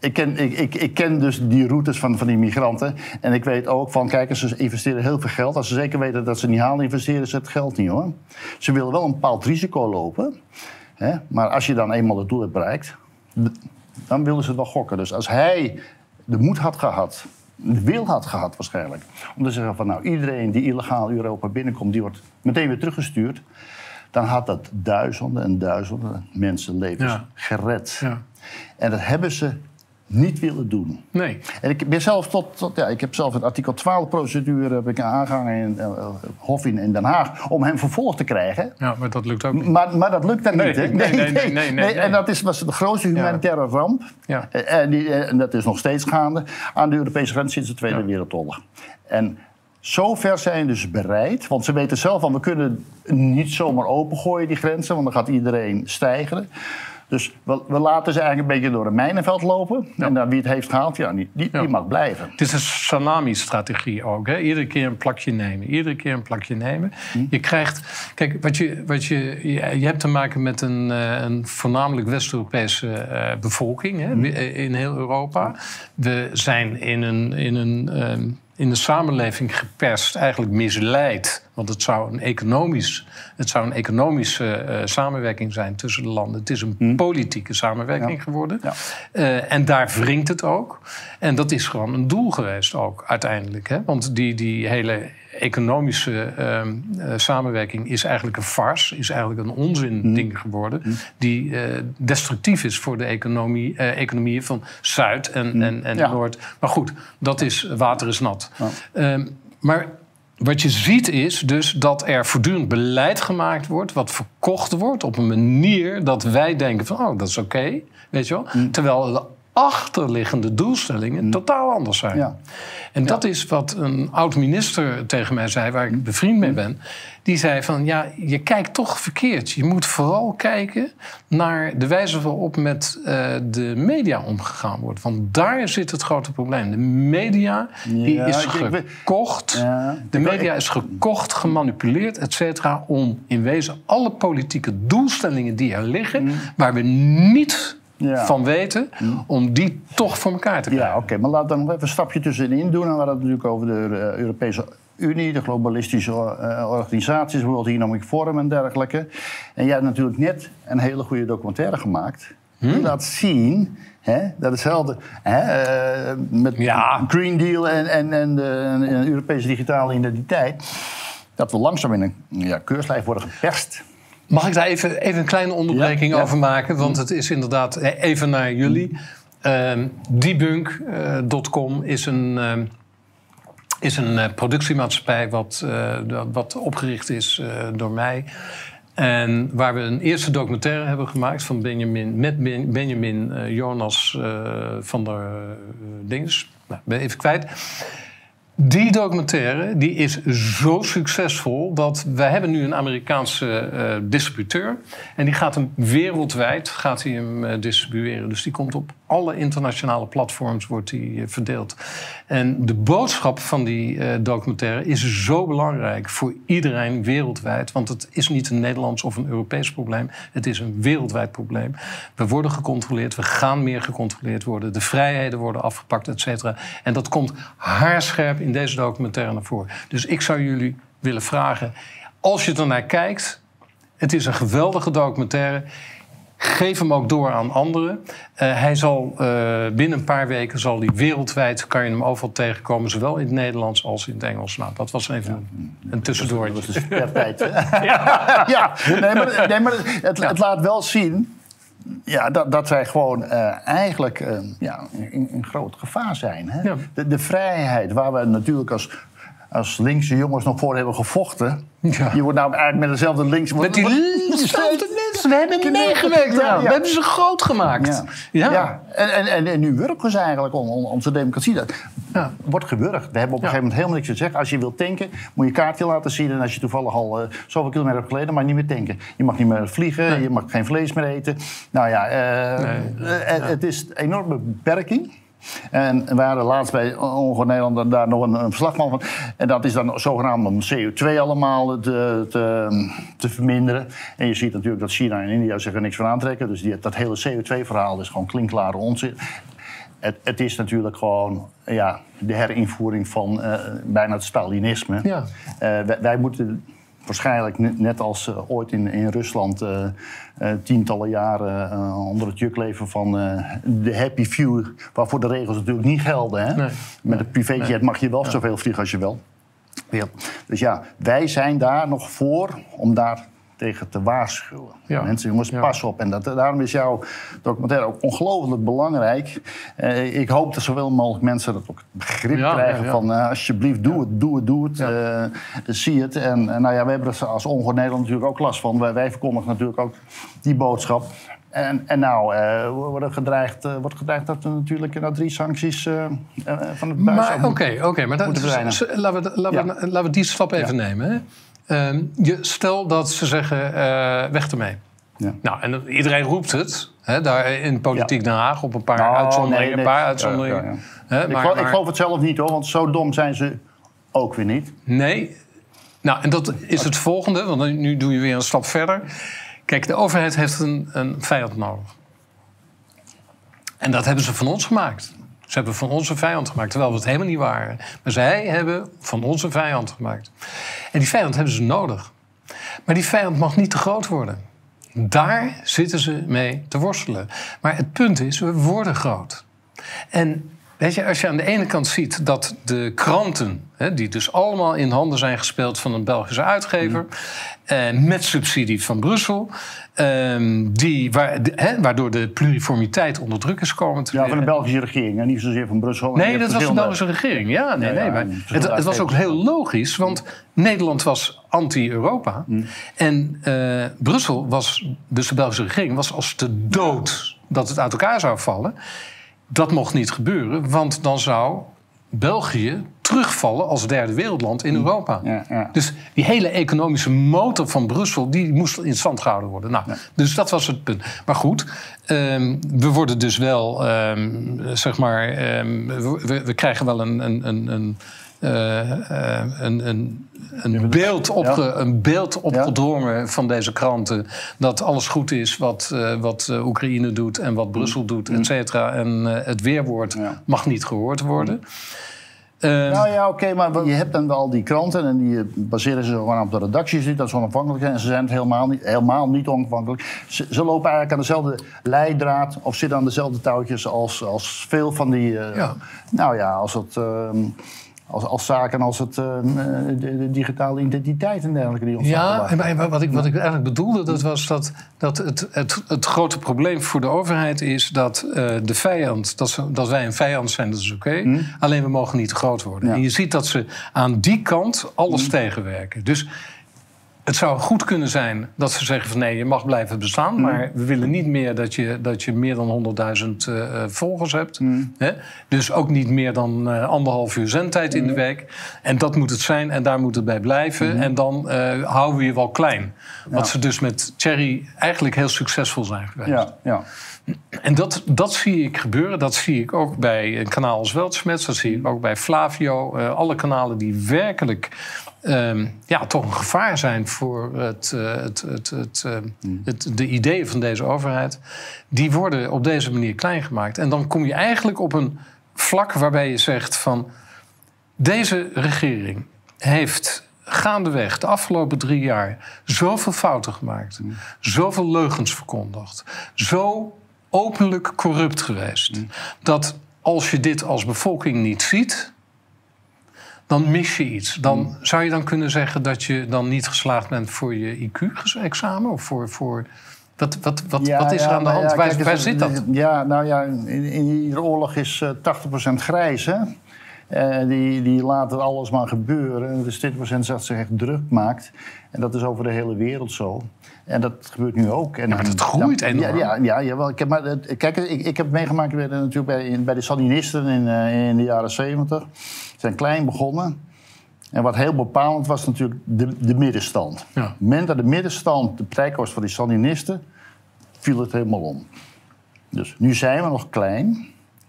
A: ik ken, ik, ik, ik ken dus die routes van, van die migranten. En ik weet ook van, kijk ze investeren heel veel geld. Als ze zeker weten dat ze niet halen, investeren ze het geld niet hoor. Ze willen wel een bepaald risico lopen. Hè? Maar als je dan eenmaal het doel hebt bereikt, dan willen ze het wel gokken. Dus als hij de moed had gehad, de wil had gehad waarschijnlijk... om te zeggen van, nou, iedereen die illegaal Europa binnenkomt... die wordt meteen weer teruggestuurd... dan had dat duizenden en duizenden mensenlevens
B: Ja.
A: gered.
B: Ja.
A: En dat hebben ze niet willen doen.
B: Nee.
A: En ik ben zelf tot, tot ja, ik heb zelf een artikel 12 procedure heb ik aangehangen in uh, Hof in, in Den Haag om hem vervolgd te krijgen.
B: Ja, maar dat lukt ook niet.
A: Maar, maar dat lukt dan
B: Nee,
A: niet. Hè?
B: nee, nee, nee, nee, nee.
A: En dat is, was de grootste humanitaire ramp.
B: Ja.
A: Eh, En, die, eh, en dat is nog steeds gaande aan de Europese grens sinds de Tweede
B: Ja.
A: Wereldoorlog. En Zover zijn dus bereid, want ze weten zelf van we kunnen niet zomaar opengooien die grenzen, want dan gaat iedereen stijgen. Dus we, we, laten ze eigenlijk een beetje door een mijnenveld lopen. En dan wie het heeft gehaald, ja, die, die, die mag blijven.
B: Het is een salami-strategie ook. Hè? Iedere keer een plakje nemen. Iedere keer een plakje nemen. Hm. Je krijgt... Kijk, wat je, wat je, je hebt te maken met een, eh, een voornamelijk West-Europese uh, bevolking hè? Hm. in heel Europa. We zijn in een... In een um, in de samenleving geperst, eigenlijk misleid. Want het zou een, economisch, het zou een economische uh, samenwerking zijn tussen de landen. Het is een hm. politieke samenwerking geworden. Ja. Uh, en daar wringt het ook. En dat is gewoon een doel geweest ook uiteindelijk. Hè? Want die, die hele economische uh, samenwerking is eigenlijk een farce, is eigenlijk een onzin-ding mm. geworden, mm. die uh, destructief is voor de economie, uh, economieën van Zuid en, mm. en, en Noord. Maar goed, dat is water is nat. Ja. Uh, maar wat je ziet is dus dat er voortdurend beleid gemaakt wordt, wat verkocht wordt op een manier dat wij denken van, oh, dat is oké, okay, weet je wel. Terwijl de achterliggende doelstellingen totaal anders zijn. Ja. En dat is wat een oud-minister tegen mij zei, waar ik bevriend mee ben. Die zei van, ja, je kijkt toch verkeerd. Je moet vooral kijken naar de wijze waarop met uh, de media omgegaan wordt. Want daar zit het grote probleem. De media die is gekocht. De media is gekocht, gemanipuleerd, et cetera... om in wezen alle politieke doelstellingen die er liggen... Mm. waar we niet van weten, mm. om die toch voor elkaar te krijgen.
A: Ja, oké, maar laat dan nog even een stapje tussenin doen. En we hadden het natuurlijk over de uh, Europese Unie, de globalistische uh, organisaties, World Economic Forum en dergelijke. En jij hebt natuurlijk net een hele goede documentaire gemaakt. Die hmm? laat zien Hè? Dat is hetzelfde? Uh, met ja. Green Deal en, en, en de en Europese digitale identiteit. Dat we langzaam in een ja, keurslijf worden geperst.
B: Mag ik daar even, even een kleine onderbreking over maken? Want het is inderdaad e- even naar jullie. Uh, Debunk.com is een, uh, is een uh, productiemaatschappij wat, uh, wat opgericht is door mij. En waar we een eerste documentaire hebben gemaakt van Benjamin, met Benjamin Jonas van der Dings. Nou, ben even kwijt. Die documentaire die is zo succesvol dat wij hebben nu een Amerikaanse uh, distributeur. En die gaat hem wereldwijd gaat hij hem, uh, distribueren. Dus die komt op alle internationale platforms wordt die, uh, verdeeld. En de boodschap van die documentaire is zo belangrijk voor iedereen wereldwijd. Want het is niet een Nederlands of een Europees probleem. Het is een wereldwijd probleem. We worden gecontroleerd. We gaan meer gecontroleerd worden. De vrijheden worden afgepakt, et cetera. En dat komt haarscherp in deze documentaire naar voren. Dus ik zou jullie willen vragen, als je er naar kijkt, het is een geweldige documentaire. Geef hem ook door aan anderen. Uh, hij zal uh, binnen een paar weken zal die wereldwijd kan je hem overal tegenkomen, zowel in het Nederlands als in het Engels. Nou, dat was even ja. een tussendoortje. Dat was
A: een tijd. ja. ja, nee, maar, nee, maar het, het, laat wel zien ja, dat, dat wij gewoon uh, eigenlijk uh, ja, in, in, groot gevaar zijn. Hè? Ja. De, de, vrijheid waar we natuurlijk als, als linkse jongens nog voor hebben gevochten. Ja. Je wordt nou eigenlijk met dezelfde links...
B: Met die dezelfde mensen, we hebben meegewerkt aan. We hebben ze groot gemaakt.
A: Ja. Ja. En, en, en, nu werken ze eigenlijk om, om onze democratie. Dat wordt gewurgd. We hebben op een gegeven moment helemaal niks te zeggen. Als je wilt tanken, moet je kaartje laten zien. En als je toevallig al uh, zoveel kilometer hebt geleden, mag je niet meer tanken. Je mag niet meer vliegen, je mag geen vlees meer eten. Nou ja, uh, nee. uh, het is een enorme beperking. En we hadden laatst bij Ongeveer Nederland daar nog een, een, verslag van. En dat is dan zogenaamd om CO2 allemaal te, te, te, verminderen. En je ziet natuurlijk dat China en India zich er niks van aantrekken. Dus die, dat hele CO2-verhaal is gewoon klinkklare onzin. Het, het, is natuurlijk gewoon ja, de herinvoering van uh, bijna het Stalinisme. Ja. Uh, wij, wij moeten waarschijnlijk net als uh, ooit in, in Rusland uh, uh, tientallen jaren onder het juk leven van de happy few, waarvoor de regels natuurlijk niet gelden. Hè? Nee, Met een privéjet nee. mag je wel ja. zoveel vliegen als je wil. Dus ja, wij zijn daar nog voor om daar tegen te waarschuwen. Ja. Mensen, jongens, pas op. En dat, daarom is jouw documentaire ook ongelooflijk belangrijk. Eh, ik hoop dat zoveel mogelijk mensen dat ook begrip ja, krijgen van... Uh, alsjeblieft, doe het, doe het, doe het. Uh, zie het. En nou ja, we hebben er als Ongehoord Nederland natuurlijk ook last van. Wij, wij verkondigen natuurlijk ook die boodschap. En, en nou uh, wordt, gedreigd, wordt gedreigd dat er natuurlijk na drie sancties van het
B: Maar oké, oké, maar dat, laten, we, laten, we, laten we die stap even nemen. Hè? Ehm, je, stel dat ze zeggen, weg ermee. Ja. Nou, en iedereen roept het. Hè, daar in politiek Den Haag op een paar nou, uitzonderingen. Nee, nee. Een paar uitzonderingen.
A: Hè, ik, maar, ik geloof het zelf niet hoor, want zo dom zijn ze ook weer niet.
B: Nee. Nou, en dat is het volgende, want nu doe je weer een stap verder. Kijk, de overheid heeft een, een vijand nodig. En dat hebben ze van ons gemaakt. Ze hebben van ons een vijand gemaakt, terwijl we het helemaal niet waren. Maar zij hebben van ons een vijand gemaakt. En die vijand hebben ze nodig. Maar die vijand mag niet te groot worden. Daar zitten ze mee te worstelen. Maar het punt is, we worden groot. En Weet je, als je aan de ene kant ziet dat de kranten, hè, die dus allemaal in handen zijn gespeeld van een Belgische uitgever, mm. eh, met subsidie van Brussel, eh, die, waar, hè, waardoor de pluriformiteit onder druk is komen te
A: Ja, van de Belgische regering, en niet zozeer van Brussel.
B: Nee, dat was de Belgische regering, ja. Nee, nee, maar het, het, was ook heel logisch, want Nederland was anti-Europa. Mm. En uh, Brussel was, dus de Belgische regering, was als de dood dat het uit elkaar zou vallen. Dat mocht niet gebeuren, want dan zou België terugvallen als derde wereldland in mm. Europa. Ja, ja. Dus die hele economische motor van Brussel, die moest in stand gehouden worden. Nou, Dus dat was het punt. Maar goed, um, we worden dus wel, um, zeg maar, um, we, we, krijgen wel een, een, een, een een, een, een, beeld, opge, een beeld opgedrongen van deze kranten. Dat alles goed is wat, uh, wat Oekraïne doet en wat Brussel mm. doet, et mm. cetera. En het weerwoord mag niet gehoord worden.
A: Uh, nou ja, oké, maar je hebt dan wel die kranten en die baseren ze gewoon op de redacties niet, dat is onafhankelijk. En ze zijn het helemaal niet, helemaal niet onafhankelijk. Ze, ze, lopen eigenlijk aan dezelfde leidraad of zitten aan dezelfde touwtjes als, als veel van die. Uh, ja. Nou ja, als het. Uh, als, als zaken als het, uh, de, digitale identiteit en dergelijke die ons
B: Ja, en wat ik, wat ik eigenlijk bedoelde, dat was dat, dat het, het, het grote probleem voor de overheid is dat uh, de vijand, dat, ze, dat wij een vijand zijn, dat is oké. Hm. Alleen we mogen niet te groot worden. En je ziet dat ze aan die kant alles hm. tegenwerken. Dus het zou goed kunnen zijn dat ze zeggen van nee, je mag blijven bestaan. Mm. Maar we willen niet meer dat je, dat je meer dan 100.000 uh, volgers hebt. Mm. Hè? Dus ook niet meer dan uh, anderhalf uur zendtijd in de mm. week. En dat moet het zijn en daar moet het bij blijven. En dan uh, houden we je wel klein. Wat ze dus met Cherry eigenlijk heel succesvol zijn geweest. Ja, ja. En dat, dat zie ik gebeuren. Dat zie ik ook bij een kanaal als Weltschmerz. Dat zie ik ook bij Flavio. alle kanalen die werkelijk um, ja, toch een gevaar zijn voor het, uh, het, het, het, uh, het, de ideeën van deze overheid. Die worden op deze manier klein gemaakt. En dan kom je eigenlijk op een vlak waarbij je zegt van... deze regering heeft gaandeweg de afgelopen drie jaar zoveel fouten gemaakt. Mm. Zoveel leugens verkondigd. Zo openlijk corrupt geweest. Mm. Dat als je dit als bevolking niet ziet dan mis je iets. Dan hmm. zou je dan kunnen zeggen dat je dan niet geslaagd bent voor je IQ-examen? Of voor, voor wat, wat, wat, wat is er aan de hand? waar, waar zit dat?
A: Ja, nou ja, in, in die oorlog is uh, eh, 80% grijs, hè? Uh, die, die laten alles maar gebeuren. Dus 20% zegt zich echt druk maakt. En dat is over de hele wereld zo. En dat gebeurt nu ook. En,
B: ja, maar het groeit
A: enorm. Ja, ja, ja. Ik heb, maar, kijk, ik, ik heb meegemaakt bij, natuurlijk bij, bij de Sandinisten in, uh, in de jaren 70. Ze zijn klein begonnen. En wat heel bepalend was natuurlijk de, de middenstand. Ja. Op het moment dat de middenstand de partij was voor die Sandinisten, viel het helemaal om. Dus nu zijn we nog klein.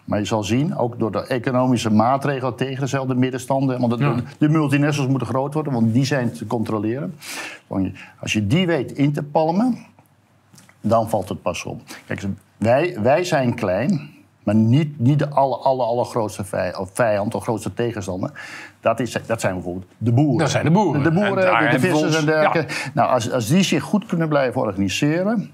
A: Maar je zal zien, ook door de economische maatregelen tegen dezelfde middenstanden. Want de, de multinationals moeten groot worden, want die zijn te controleren. Als je die weet in te palmen, dan valt het pas op. Kijk, wij, wij zijn klein, maar niet, niet de aller, aller, allergrootste vijand, of grootste tegenstander. Dat, is, dat zijn bijvoorbeeld de boeren.
B: Dat zijn de boeren.
A: De, boeren, de, de vissers en dergelijke. Nou, als, als die zich goed kunnen blijven organiseren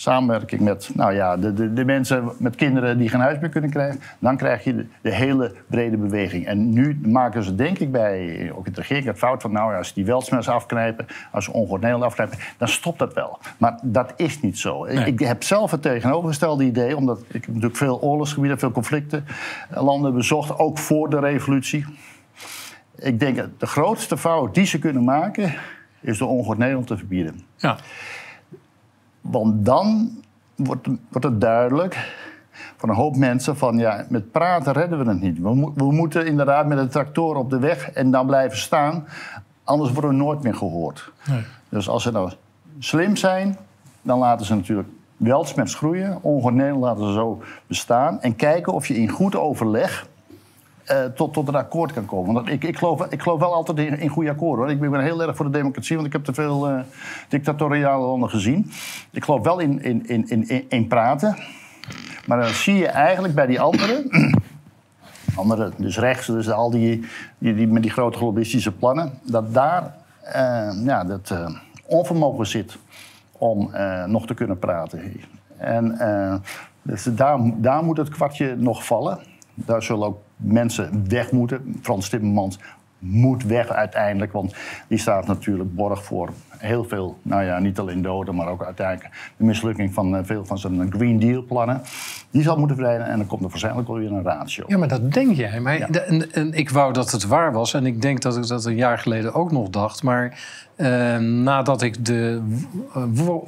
A: samenwerking met nou ja, de, de, de, mensen met kinderen die geen huis meer kunnen krijgen, dan krijg je de, hele brede beweging. En nu maken ze denk ik bij, ook in de regering, het fout van nou ja, als die weltsmers afknijpen, als ze Nederland afknijpen, dan stopt dat wel. Maar dat is niet zo. Ik heb zelf het tegenovergestelde idee, omdat ik natuurlijk veel oorlogsgebieden, veel conflicten, eh, landen bezocht, ook voor de revolutie. Ik denk dat de grootste fout die ze kunnen maken, is de ongehoord Nederland te verbieden. Ja. Want dan wordt, wordt het duidelijk van een hoop mensen van ja, met praten redden we het niet. We, mo- we moeten inderdaad met een tractor op de weg en dan blijven staan. Anders worden we nooit meer gehoord. Dus als ze nou slim zijn, dan laten ze natuurlijk wel smerts groeien. Nederland laten ze zo bestaan. En kijken of je in goed overleg eh, tot, tot een akkoord kan komen. Want ik, ik, geloof, ik geloof wel altijd in, in goede akkoorden. Ik ben heel erg voor de democratie, want ik heb te veel eh, dictatoriale landen gezien. Ik geloof wel in, in, in, in, in- praten. Maar dan zie je eigenlijk bij die anderen... anderen dus rechts, dus al die, die, met die grote globalistische plannen... dat daar eh, ja, dat eh, onvermogen zit om nog te kunnen praten. En dus daar, daar moet het kwartje nog vallen. Daar zullen ook mensen weg moeten. Frans Timmermans moet weg uiteindelijk, want die staat natuurlijk borg voor heel veel, nou ja, niet alleen doden, maar ook uiteindelijk de mislukking van eh, veel van zijn Green Deal-plannen. Die zal moeten verdwijnen en dan komt er waarschijnlijk wel weer een ratio.
B: Ja, maar dat denk jij. Maar de- en, en ik wou dat het waar was. En ik denk dat ik dat een jaar geleden ook nog dacht. Maar eh, nadat ik de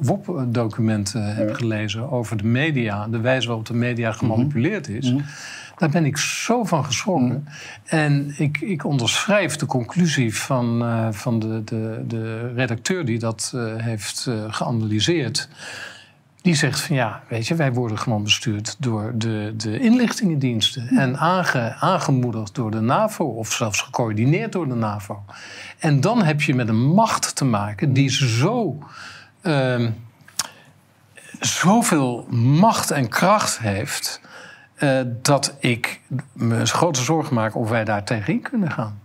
B: WOP-documenten heb gelezen over de media... de wijze waarop de media gemanipuleerd is... Daar ben ik zo van geschrokken. En ik, ik onderschrijf de conclusie van, eh, van de, de, de redacteur die dat eh, heeft eh, geanalyseerd. Die zegt van ja, weet je, wij worden gewoon bestuurd door de, de inlichtingendiensten. En aange, aangemoedigd door de NAVO, of zelfs gecoördineerd door de NAVO. En dan heb je met een macht te maken die zo. ehm, zoveel macht en kracht heeft. Eh, dat ik me grote zorgen maak of wij daar tegenin kunnen gaan.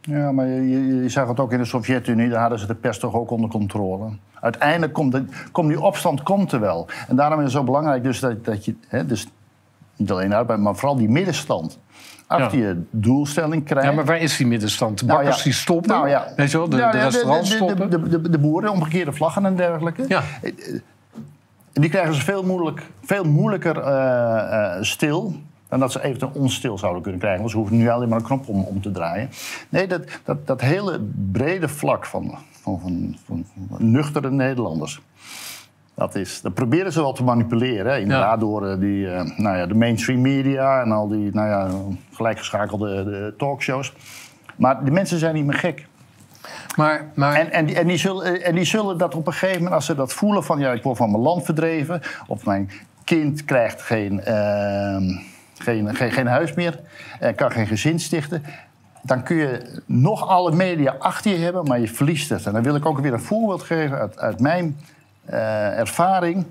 A: Ja, maar je, je, je zag het ook in de Sovjet-Unie, daar hadden ze de pest toch ook onder controle. Uiteindelijk komt, de, komt die opstand komt er wel. En daarom is het zo belangrijk dus dat, dat je, hè, dus niet alleen arbeid, maar vooral die middenstand, achter je doelstelling krijgt.
B: Ja, maar waar is die middenstand? De
A: Nou
B: bakkers
A: ja.
B: die stoppen,
A: Nou ja.
B: weet je wel, de,
A: Nou
B: de restaurants stoppen.
A: De, de, de, de boeren, omgekeerde vlaggen en dergelijke.
B: Ja.
A: Die krijgen ze veel, moeilijk, veel moeilijker eh, eh, stil dan dat ze eventueel onstil zouden kunnen krijgen. Want ze hoeven nu alleen maar een knop om, om te draaien. Nee, dat, dat, dat hele brede vlak van, van, van, van, nuchtere Nederlanders. Dat, is, dat proberen ze wel te manipuleren. Hè. Inderdaad door eh, die, nou ja, de mainstream media en al die nou ja, gelijkgeschakelde de talkshows. Maar de mensen zijn niet meer gek.
B: Maar, maar
A: En, en, die, en, die zullen, en die zullen dat op een gegeven moment, als ze dat voelen van ja, ik word van mijn land verdreven, of mijn kind krijgt geen, ehm, geen, geen, geen huis meer, en kan geen gezin stichten, dan kun je nog alle media achter je hebben, maar je verliest het. En dan wil ik ook weer een voorbeeld geven uit, uit mijn eh, ervaring.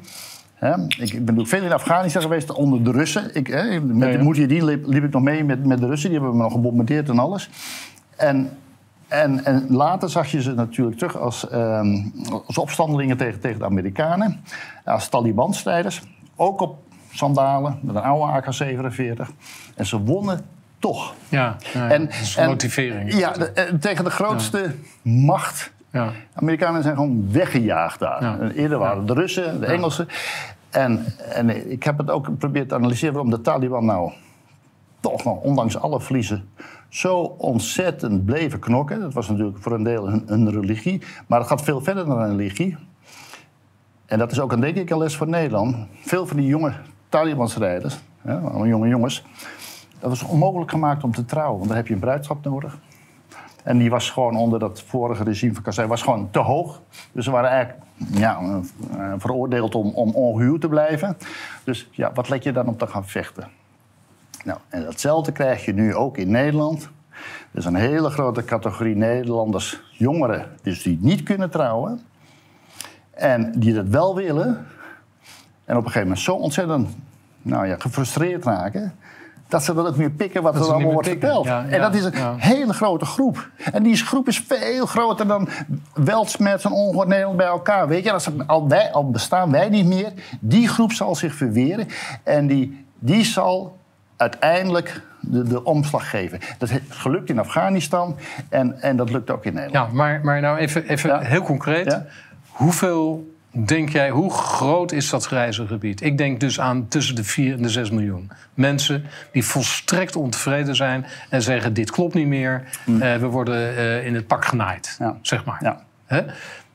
A: Ik ben natuurlijk veel in Afghanistan geweest onder de Russen. Ik, met
B: Ja, ja.
A: de liep, liep ik nog mee met, met de Russen. Die hebben me nog gebombardeerd en alles. En, en, en later zag je ze natuurlijk terug als, ehm, als opstandelingen tegen, tegen de Amerikanen. Als Taliban-strijders. Ook op sandalen met een oude AK-47. En ze wonnen toch.
B: ja, ja,
A: En,
B: dat is
A: en-
B: motivering.
A: Ja, de- en tegen de grootste macht. De Amerikanen zijn gewoon weggejaagd daar. Eerder waren de Russen, de Engelsen. En, en ik heb het ook geprobeerd te analyseren waarom de Taliban nou toch nog, ondanks alle verliezen, zo ontzettend bleven knokken. Dat was natuurlijk voor een deel een, religie. Maar het gaat veel verder dan een religie. En dat is ook een, denk ik een les voor Nederland. Veel van die jonge Taliban-strijders, hè, allemaal jonge jongens... dat was onmogelijk gemaakt om te trouwen. Want dan heb je een bruidschap nodig. En die was gewoon onder dat vorige regime van Karzai was gewoon te hoog. Dus ze waren eigenlijk ja, eh, veroordeeld om, om ongehuwd te blijven. Dus ja, wat let je dan om te gaan vechten? Nou, en datzelfde krijg je nu ook in Nederland. Er is een hele grote categorie Nederlanders, jongeren, dus die niet kunnen trouwen. En die dat wel willen. En op een gegeven moment zo ontzettend nou ja, gefrustreerd raken. Dat ze dat ook meer pikken wat
B: Dat
A: er allemaal wordt
B: pikken.
A: verteld.
B: Ja,
A: en
B: ja,
A: dat is een
B: ja.
A: hele grote groep. En die groep is veel groter dan Weltsmets en Ongehoord Nederland bij elkaar. Weet je, als al, wij, al bestaan wij niet meer, die groep zal zich verweren. En die, die zal uiteindelijk de, de omslag geven. Dat is gelukt in Afghanistan en, en dat lukt ook in Nederland.
B: Ja, maar, maar nou even, even
A: Ja.
B: heel concreet.
A: Ja.
B: Hoeveel denk jij, hoe groot is dat grijze gebied? Ik denk dus aan tussen de 4 en de 6 miljoen mensen die volstrekt ontevreden zijn en zeggen: Dit klopt niet meer, eh, we worden eh, in het pak genaaid,
A: Ja.
B: zeg maar. Hè?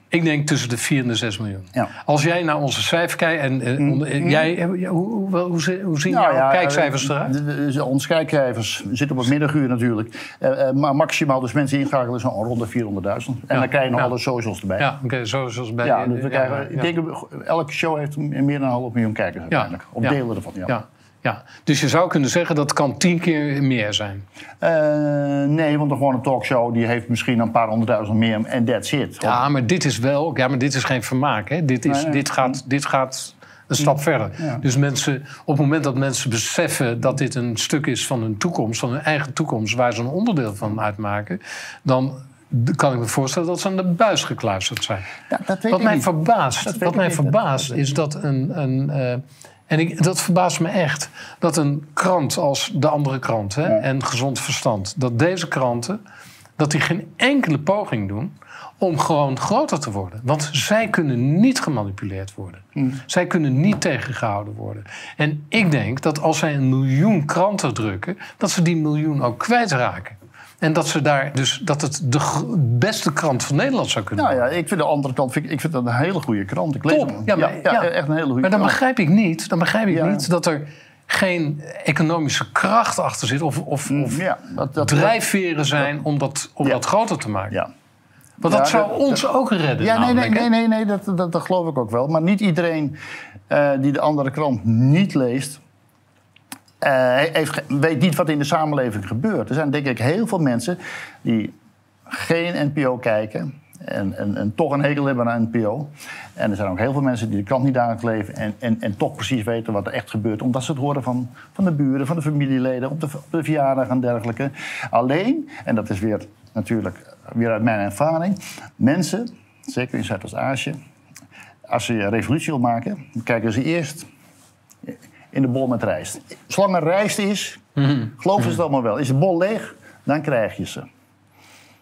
B: Ik denk tussen de 4 en de 6 miljoen.
A: Ja.
B: Als jij naar onze cijfer kijkt en eh,
A: Mm.
B: onder- eh, jij, eh, hoe, hoe, hoe, hoe, hoe zien
A: Nou
B: jouw
A: ja,
B: kijkcijfers
A: eh,
B: eruit?
A: de- de- de- Onze kijkcijfers zitten op het middaguur natuurlijk. Maar maximaal, dus mensen inschakelen, is al rond de 400.000. En
B: Ja,
A: dan krijg je nog alle socials erbij.
B: Ja, oké, bij...
A: Ja, dus we
B: ja,
A: krijgen, ik denk, elke show heeft meer dan een half miljoen kijkers uiteindelijk. Of
B: ja.
A: delen ervan, ja.
B: Ja. Dus je zou kunnen zeggen dat kan tien keer meer zijn.
A: Eh, nee, want een gewone talkshow die heeft misschien een paar honderdduizend meer en that's it.
B: Ja, maar dit is wel... Ja, maar dit is geen vermaak, hè. Dit, is,
A: Nee, nee.
B: dit, gaat, dit gaat een stap verder.
A: Ja.
B: Dus mensen, op het moment dat mensen beseffen dat dit een stuk is van hun toekomst... van hun eigen toekomst, waar ze een onderdeel van uitmaken... dan kan ik me voorstellen dat ze aan de buis gekluisterd zijn.
A: Dat weet
B: Wat
A: ik
B: mij
A: niet.
B: verbaast,
A: Dat
B: wat mij
A: niet.
B: verbaast is dat een. een eh, en ik, dat verbaast me echt. Dat een krant als de andere krant hè, en Gezond Verstand. dat deze kranten. dat die geen enkele poging doen. om gewoon groter te worden. Want zij kunnen niet gemanipuleerd worden. Zij kunnen niet tegengehouden worden. En ik denk dat als zij een miljoen kranten drukken. dat ze die miljoen ook kwijtraken. En dat, ze daar dus, dat het de beste krant van Nederland zou kunnen
A: Nou
B: worden.
A: ja, ik vind de andere kant vind ik, ik vind dat een hele goede krant. Ik lees
B: Top.
A: hem.
B: Ja, maar,
A: ja,
B: ja.
A: echt een hele goede
B: Maar dan
A: krant.
B: begrijp ik niet, dan begrijp ik niet dat er geen economische kracht achter zit. Of, of, of
A: Ja, dat, dat,
B: drijfveren zijn om dat, om dat groter te maken.
A: Ja.
B: Want dat zou
A: dat-
B: ons ook redden.
A: Ja, nee, nee, nee, nee, nee dat, dat, dat geloof ik ook wel. Maar niet iedereen eh, die de andere krant niet leest, eh, heeft, weet niet wat in de samenleving gebeurt. Er zijn denk ik heel veel mensen die geen NPO kijken. En, en, en toch een hekel hebben aan NPO. En er zijn ook heel veel mensen die de krant niet dagelijks leven. En, en, en toch precies weten wat er echt gebeurt. Omdat ze het horen van, van de buren, van de familieleden, op de, op de verjaardag en dergelijke. Alleen, en dat is weer natuurlijk weer uit mijn ervaring. Mensen, zeker in Zuidoost-Azië, als ze een revolutie wil maken, kijken ze eerst in de bol met rijst. Zolang er rijst is, geloven ze het allemaal wel. Is de bol leeg, dan krijg je ze.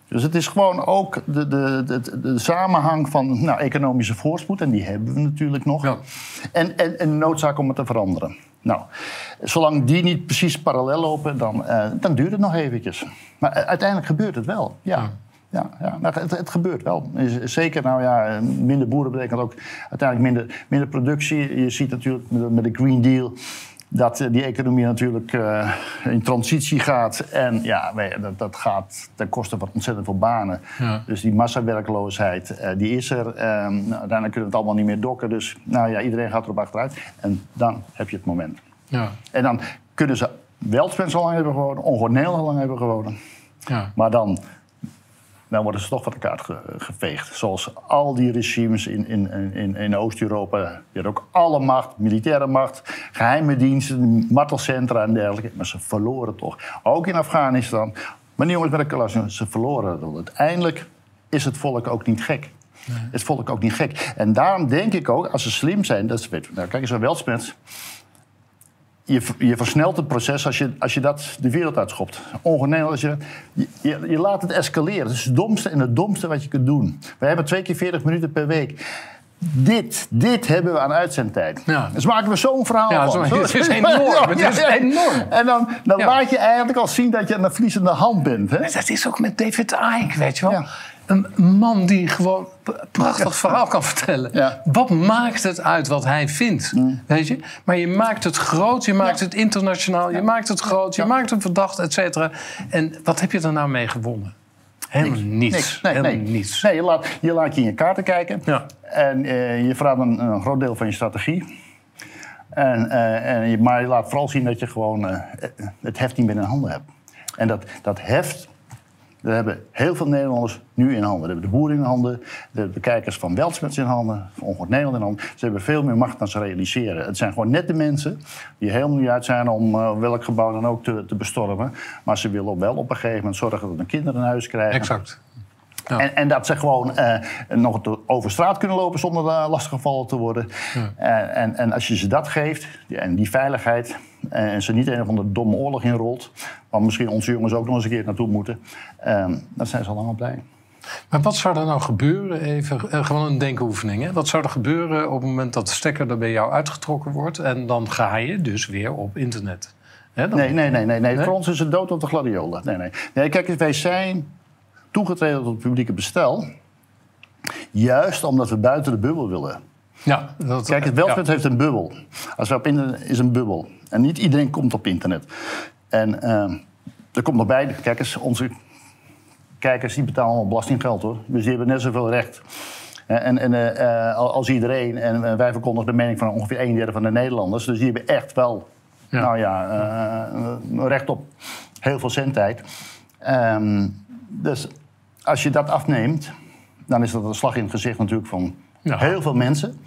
A: Dus het is gewoon ook de, de, de, de samenhang van nou, economische voorspoed, en die hebben we natuurlijk nog.
B: Ja.
A: En, en, en de noodzaak om het te veranderen. Nou, zolang die niet precies parallel lopen, dan, eh, dan duurt het nog eventjes. Maar eh, uiteindelijk gebeurt het wel, ja. Ja, ja nou, het, het gebeurt wel. Zeker, nou ja, minder boeren betekent ook uiteindelijk minder, minder productie. Je ziet natuurlijk met, met de Green Deal dat eh, die economie natuurlijk eh, in transitie gaat. En ja, dat, dat gaat ten koste van ontzettend veel banen.
B: Ja.
A: Dus die massawerkloosheid, eh, die is er. Ehm, nou, uiteindelijk kunnen we het allemaal niet meer dokken. Dus nou ja, iedereen gaat erop achteruit. En dan heb je het moment.
B: Ja,
A: En dan kunnen ze wel zo lang hebben gewonnen, ongeveer heel lang hebben gewonnen.
B: ja.
A: Maar dan, dan worden ze toch van de kaart ge- geveegd. Zoals al die regimes in, in, in, in Oost-Europa. Die hadden ook alle macht, militaire macht, geheime diensten, martelcentra en dergelijke. Maar ze verloren toch. Ook in Afghanistan. Maar niet jongens met de ze verloren. Want Uiteindelijk is het volk ook niet gek. Het volk ook niet gek. En daarom denk ik ook, als ze slim zijn, dat ze weten. Nou, kijk eens naar Weltspens. Je, je versnelt het proces als je, als je dat de wereld uitschopt. Ongeneel als je, je, je, laat het escaleren. Dat is het domste en het domste wat je kunt doen. We hebben twee keer 40 minuten per week. Dit, dit hebben we aan uitzendtijd.
B: Ja.
A: Dus maken we zo'n verhaal
B: Ja,
A: van.
B: zo- het is enorm, het is enorm.
A: En dan, dan
B: Ja.
A: laat je eigenlijk al zien dat je aan de verliezende hand bent. Hè?
B: Dat is ook met David Icke, weet je wel. Een man die gewoon prachtig verhaal kan vertellen.
A: Ja.
B: Wat maakt het uit wat hij vindt? Weet je? Maar je maakt het groot, je maakt
A: Ja.
B: het internationaal, je maakt het groot, je maakt hem verdacht, et cetera. En wat heb je er nou mee gewonnen? Helemaal niets.
A: Nee,
B: Helemaal
A: nee.
B: niets.
A: Nee, je laat, je laat je in je kaarten kijken.
B: Ja.
A: En eh, je een, een groot deel van je strategie. En, eh, en je, maar je laat vooral zien dat je gewoon eh, het heft niet meer in handen hebt. En dat, dat heft, dat hebben heel veel Nederlanders nu in handen. Dat hebben de boeren in handen, de bekijkers van Weltsmets in handen, van Ongehoord Nederland in handen. Ze hebben veel meer macht dan ze realiseren. Het zijn gewoon net de mensen die helemaal niet uit zijn om eh, welk gebouw dan ook te, te bestormen. Maar ze willen wel op een gegeven moment zorgen dat hun kinderen een huis krijgen.
B: Exact. Ja.
A: En, en dat ze gewoon eh, nog over straat kunnen lopen zonder uh, lastiggevallen te worden. En, en, en als je ze dat geeft, ja, en die veiligheid, eh, en ze niet een of andere domme oorlog inrolt, waar misschien onze jongens ook nog eens een keer naartoe moeten, eh, dan zijn ze al lang blij.
B: Maar wat zou er nou gebeuren, even, eh, gewoon een denkoefening. Hè? Wat zou er gebeuren op het moment dat de stekker er bij jou uitgetrokken wordt... en dan ga je dus weer op internet? Hè, dan-
A: Nee, nee, nee, nee, nee. Voor ons is het dood op de gladiolen. Nee, nee. nee kijk, wij zijn toegetreden tot het publieke bestel. Juist omdat we buiten de bubbel willen.
B: Ja, dat,
A: Kijk, het welzijn heeft een bubbel. Als we op internet is een bubbel. En niet iedereen komt op internet. En uh, er komt nog bij, kijk eens, onze kijkers die betalen allemaal belastinggeld hoor. Dus die hebben net zoveel recht. En, en uh, als iedereen, en wij verkondigen de mening van ongeveer een derde van de Nederlanders. Dus die hebben echt wel, ja. nou ja, uh, recht op heel veel zendtijd. Um, dus als je dat afneemt, dan is dat een slag in het gezicht natuurlijk van ja. heel veel mensen.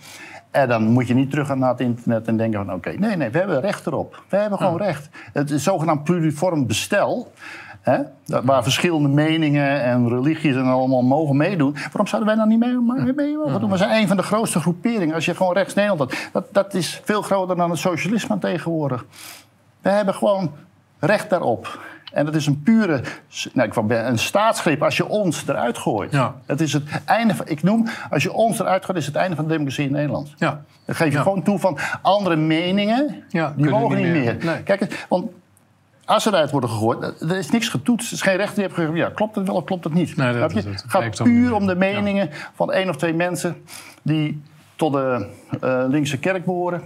A: En dan moet je niet terug gaan naar het internet en denken van... oké, okay, nee, nee, we hebben recht erop. We hebben gewoon recht. Het is zogenaamd pluriform bestel... Hè, waar verschillende meningen en religies en allemaal mogen meedoen. Waarom zouden wij dan niet mee, mee mogen We zijn een van de grootste groeperingen. Als je gewoon rechts Nederland had. Dat, dat is veel groter dan het socialisme tegenwoordig. We hebben gewoon recht daarop. En dat is een pure nou, ik een staatsgreep als je ons eruit gooit. Ja. Het is het einde van, ik noem, als je ons eruit gooit, is het einde van de democratie in Nederland. Ja. Dan geef je gewoon toe van andere meningen, ja, die mogen niet meer. Nee. Kijk, want als ze eruit worden gegooid, er is niks getoetst. Er is geen rechter die heeft gezegd, ja, klopt het wel of klopt het niet? Nee, dat, het gaat puur om de meningen van één of twee mensen die tot de uh, linkse kerk behoren.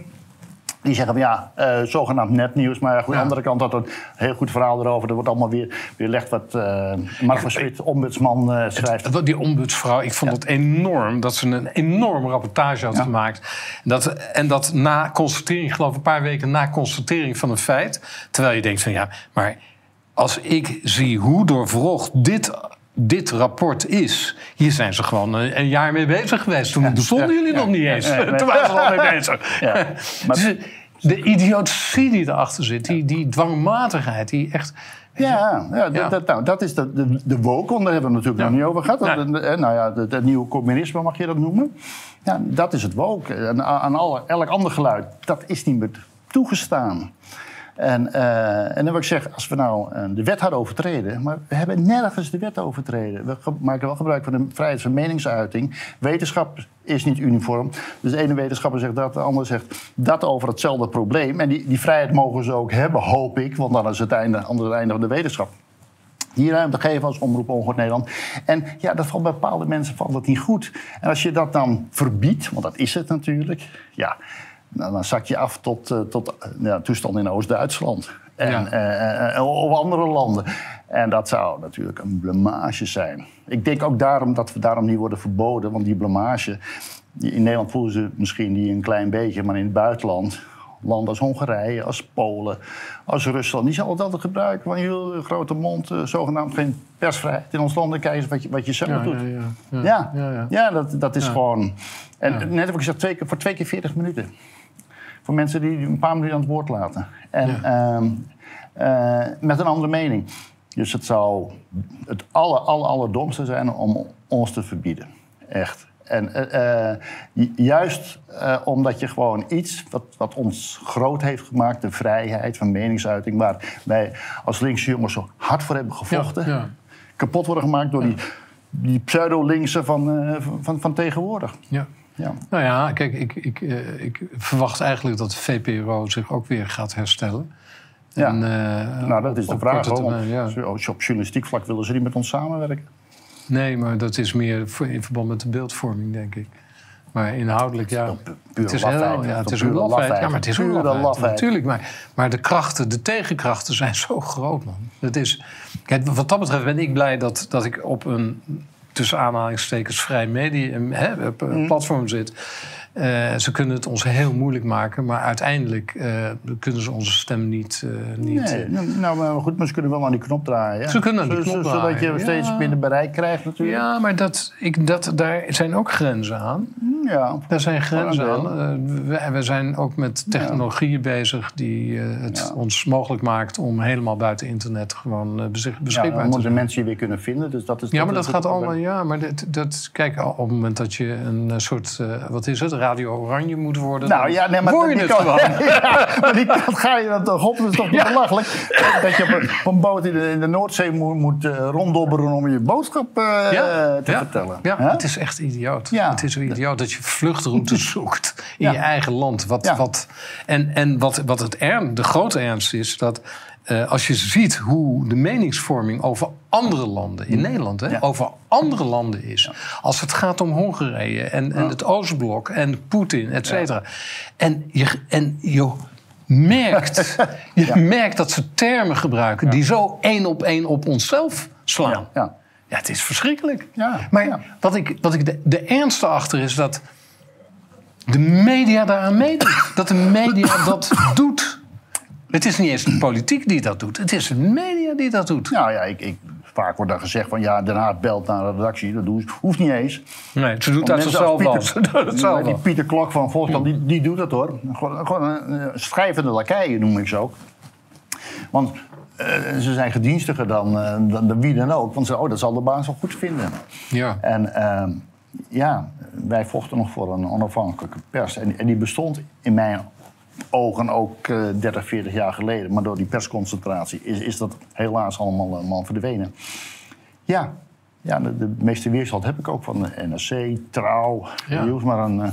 A: Die zeggen van ja, uh, zogenaamd nepnieuws. Maar aan de andere kant had een heel goed verhaal erover. Er wordt allemaal weer, weer legt wat uh, van Schwit, ombudsman, uh, schrijft.
B: Het, die ombudsvrouw, ik vond het enorm dat ze een enorme rapportage had gemaakt. Dat, en dat na constatering, ik geloof een paar weken na constatering van een feit. Terwijl je denkt van ja, maar als ik zie hoe doorvrocht dit dit rapport is. Hier zijn ze gewoon een jaar mee bezig geweest. Toen bestonden jullie nog niet eens. Toen waren ze al mee bezig. Maar dus de idiotie die erachter zit, die, die dwangmatigheid, die echt...
A: Ja, ja, Dat, nou, dat is de, de, de woke, daar hebben we het natuurlijk nog niet over gehad. Dat, nou ja, het nieuwe communisme mag je dat noemen. Ja, dat is het woke. En aan alle, elk ander geluid, dat is niet meer toegestaan. En, uh, en dan wil ik zeggen, als we nou uh, de wet hadden overtreden, maar we hebben nergens de wet overtreden. We maken wel gebruik van de vrijheid van meningsuiting. Wetenschap is niet uniform. Dus de ene wetenschapper zegt dat, de andere zegt dat over hetzelfde probleem. En die, die vrijheid mogen ze ook hebben, hoop ik, want dan is het einde, einde van de wetenschap die ruimte geven als Omroep Ongehoord Nederland. En ja, dat valt bij bepaalde mensen valt dat niet goed. En als je dat dan verbiedt, want dat is het natuurlijk, ja, nou, dan zak je af tot, uh, tot ja, toestand in Oost-Duitsland. En ja. uh, of andere landen. En dat zou natuurlijk een blamage zijn. Ik denk ook daarom dat we daarom niet worden verboden. Want die blamage, in Nederland voelen ze misschien die een klein beetje, maar in het buitenland, landen als Hongarije, als Polen, als Rusland, die zullen altijd gebruiken van je grote mond, zogenaamd geen persvrijheid in ons land. kijken wat je, wat je zelf doet. Ja, ja, ja. ja, dat, dat is gewoon. En net heb ik gezegd, twee keer, voor twee keer 40 minuten voor mensen die een paar minuten aan het woord laten. En ehm, eh, met een andere mening. Dus het zou het aller, aller, allerdomste zijn om ons te verbieden. Echt. En uh, juist uh, omdat je gewoon iets wat, wat, ons groot heeft gemaakt, de vrijheid van meningsuiting, waar wij als linkse jongens zo hard voor hebben gevochten, ja, ja. kapot worden gemaakt door die, die pseudo-linkse van, van, van, tegenwoordig.
B: Ja. Ja. Nou ja, kijk, ik, ik, uh, ik verwacht eigenlijk dat de VPRO zich ook weer gaat herstellen.
A: Ja, en, uh, nou dat is de vraag. Hoor, ja. Op journalistiek vlak willen ze niet met ons samenwerken?
B: Nee, maar dat is meer in verband met de beeldvorming, denk ik. Maar inhoudelijk, ja. Het is heel, ja, het is een lafheid. Ja, maar het is een lafheid, natuurlijk. Maar, maar de krachten, de tegenkrachten zijn zo groot, man. Het is, kijk, wat dat betreft ben ik blij dat, dat ik op een tussen aanhalingstekens vrij medium, hè, mm. platform zit. Uh, ze kunnen het ons heel moeilijk maken, maar uiteindelijk uh, kunnen ze onze stem niet. Uh, niet
A: nee, nou, nou, maar goed, maar ze kunnen wel aan die knop draaien.
B: Ze kunnen aan die knop draaien.
A: Zodat je steeds minder bereik krijgt, natuurlijk.
B: Ja, maar dat, ik, dat, daar zijn ook grenzen aan. Ja, daar zijn grenzen aan. We, we, zijn ook met technologieën bezig die het ons mogelijk maakt om helemaal buiten internet gewoon beschikbaar te zijn.
A: Dan moeten mensen je weer kunnen vinden. Dus dat is,
B: ja, maar dat, gaat allemaal. Ja, maar dat, dat, kijk, op het moment dat je een soort. wat is het? Radio Oranje moet worden. Nou ja, nee, maar die kan,
A: ja, maar die kant ga je dan toch op. Dat is toch ja. belachelijk. Dat je op een, op een boot in de, in de, Noordzee moet, moet uh, ronddobberen om je boodschap uh, ja. te vertellen.
B: Ja, huh? het is echt idioot. Het is idioot dat je vluchtroutes zoekt in je eigen land. Wat, wat, en en wat, wat het ern, de grote ernst is, dat eh, als je ziet hoe de meningsvorming over andere landen, in Nederland, hè,
A: Ja.
B: over andere landen is. Als het gaat om Hongarije en, en het Oostblok en Poetin, et cetera. En, je, en je merkt, je merkt dat ze termen gebruiken die zo één op één op onszelf slaan.
A: Ja,
B: het is verschrikkelijk.
A: Ja,
B: maar
A: ja.
B: wat ik, wat ik de, de ernst achter is dat de media daaraan meedoet. Dat de media dat doet. Het is niet eens de politiek die dat doet. Het is de media die dat doet.
A: Nou ja, ik, ik, vaak wordt dan gezegd van ja, Den Haag belt naar de redactie. Dat hoeft niet eens.
B: Nee, ze doet dat zelf
A: Die
B: wel.
A: Pieter Klok van Volkskrant, die, die doet dat hoor. Gewoon, gewoon schrijvende lakeien noem ik ze ook. Want eh, ze zijn gedienstiger dan, eh, dan, dan wie dan ook. Want ze, oh, dat zal de baas wel goed vinden.
B: Ja.
A: En ehm, ja, wij vochten nog voor een onafhankelijke pers. En, en die bestond in mijn ogen ook eh 30, 40 jaar geleden. Maar door die persconcentratie is, is dat helaas allemaal, allemaal verdwenen. Ja, ja de, de meeste weerstand heb ik ook van de NRC, Trouw.
B: Ja.
A: Je hoeft maar een, eh,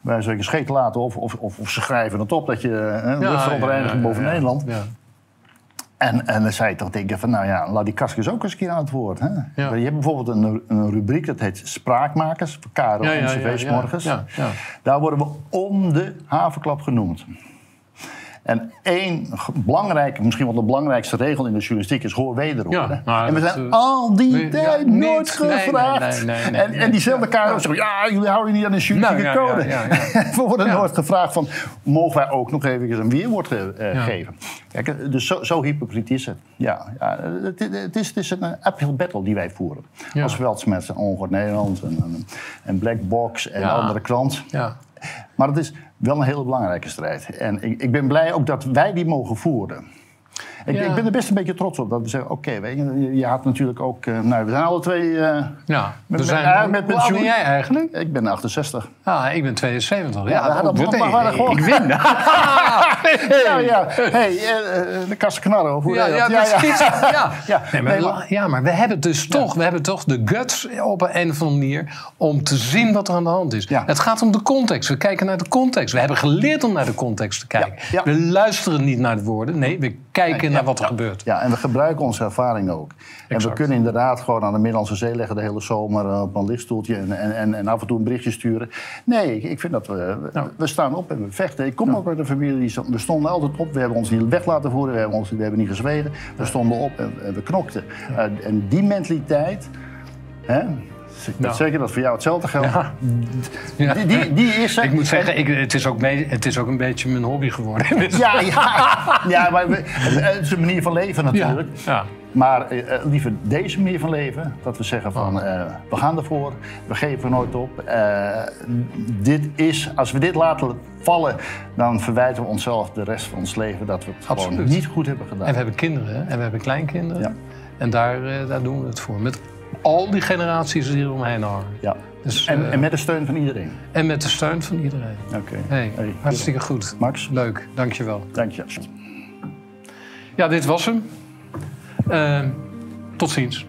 A: bij zo'n scheet te laten of, of, of, ze schrijven het op dat je eh, een luchtverontreiniging boven
B: ja,
A: Nederland. En, en dan zei ik toch denken van, nou ja, laat die Kaskus ook eens een keer aan het woord. Hè?
B: Ja.
A: Je hebt bijvoorbeeld een, een rubriek, dat heet Spraakmakers, voor Karo
B: Ja,
A: en
B: ja,
A: morgens. Daar worden we om de havenklap genoemd. En één belangrijke, misschien wel de belangrijkste regel in de journalistiek is hoor wederhoor.
B: Ja, maar
A: en we zijn
B: eh,
A: al die
B: nee, ja,
A: tijd nooit gevraagd.
B: nee, nee, nee,
A: en, en diezelfde Karo zegt, ja, jullie houden niet aan de journalistieke
B: Nou, ja,
A: code.
B: ja, ja,
A: we worden
B: Ja.
A: nooit gevraagd van, mogen wij ook nog even een weerwoord eh,
B: Ja.
A: geven? Kijk, eh, dus zo, zo hypocriet is het. Ja, ja het, het is, het is een uphill battle die wij voeren.
B: Ja.
A: Als Weltsmet, Ongehoord Nederland en, en, Black Box en
B: Ja.
A: andere krant.
B: Ja.
A: Maar het is wel een hele belangrijke strijd. En ik, ik ben blij ook dat wij die mogen voeren. Ik,
B: Ja.
A: ik ben er best een beetje trots op dat we zeggen: oké, je, had natuurlijk ook. eh, nou, we zijn alle twee. eh,
B: Ja,
A: Met-
B: we
A: met-
B: zijn,
A: ja, met
B: hoe oud ben jij eigenlijk?
A: ik ben 68.
B: Ah, ik ben 72. Ja,
A: Ja, dat mag- wel gewoon.
B: ik win.
A: Ja, ja. Hey, eh, eh, de kassenknarren, hoe
B: Ja, ja,
A: dat
B: schiet. Ja.
A: Ja,
B: Nee, maar,
A: nee, maar-
B: ja, maar we hebben dus toch, we hebben toch de guts op een, een of andere manier om te zien wat er aan de hand is.
A: Ja.
B: Het gaat om de context. We kijken naar de context. We hebben geleerd om naar de context te kijken.
A: ja.
B: We luisteren niet naar de woorden. Nee, we kijken naar wat er gebeurt.
A: Ja, en we gebruiken onze ervaring ook. En we kunnen inderdaad gewoon aan de Middellandse Zee leggen de hele zomer eh, op een lichtstoeltje en, en, en, en af en toe een berichtje sturen. Nee, ik, vind dat we, we,
B: Ja.
A: we staan op en we vechten. Ik kom ook uit een familie, die we stonden altijd op. We hebben ons niet weg laten voeren, we hebben, ons, we hebben niet gezwegen. We stonden op en, en we knokten. Eh, en die mentaliteit, hè, ik weet
B: Ja.
A: zeker dat voor jou hetzelfde geldt.
B: Ja. Ja.
A: Die, die, die is er.
B: Ik moet zeggen, ik, het, is ook mee, het is ook een beetje mijn hobby geworden.
A: Ja, ja, ja maar we, het is een manier van leven natuurlijk.
B: Ja.
A: Maar eh, eh, liever deze manier van leven. Dat we zeggen van, eh, we gaan ervoor. We geven nooit op. Eh, dit is, als we dit laten vallen, dan verwijten we onszelf de rest van ons leven dat we het gewoon
B: Absoluut.
A: niet goed hebben gedaan.
B: En we hebben kinderen hè? en we hebben kleinkinderen.
A: Ja.
B: En daar, eh, daar doen we het voor. Met al die generaties die eromheen hangen.
A: Ja.
B: Dus,
A: En,
B: eh,
A: en met de steun van iedereen.
B: en met de steun van iedereen.
A: Oké.
B: Hey,
A: Hey,
B: hartstikke goed.
A: Max,
B: Leuk, dankjewel.
A: dank je.
B: Ja, dit was hem. Eh, tot ziens.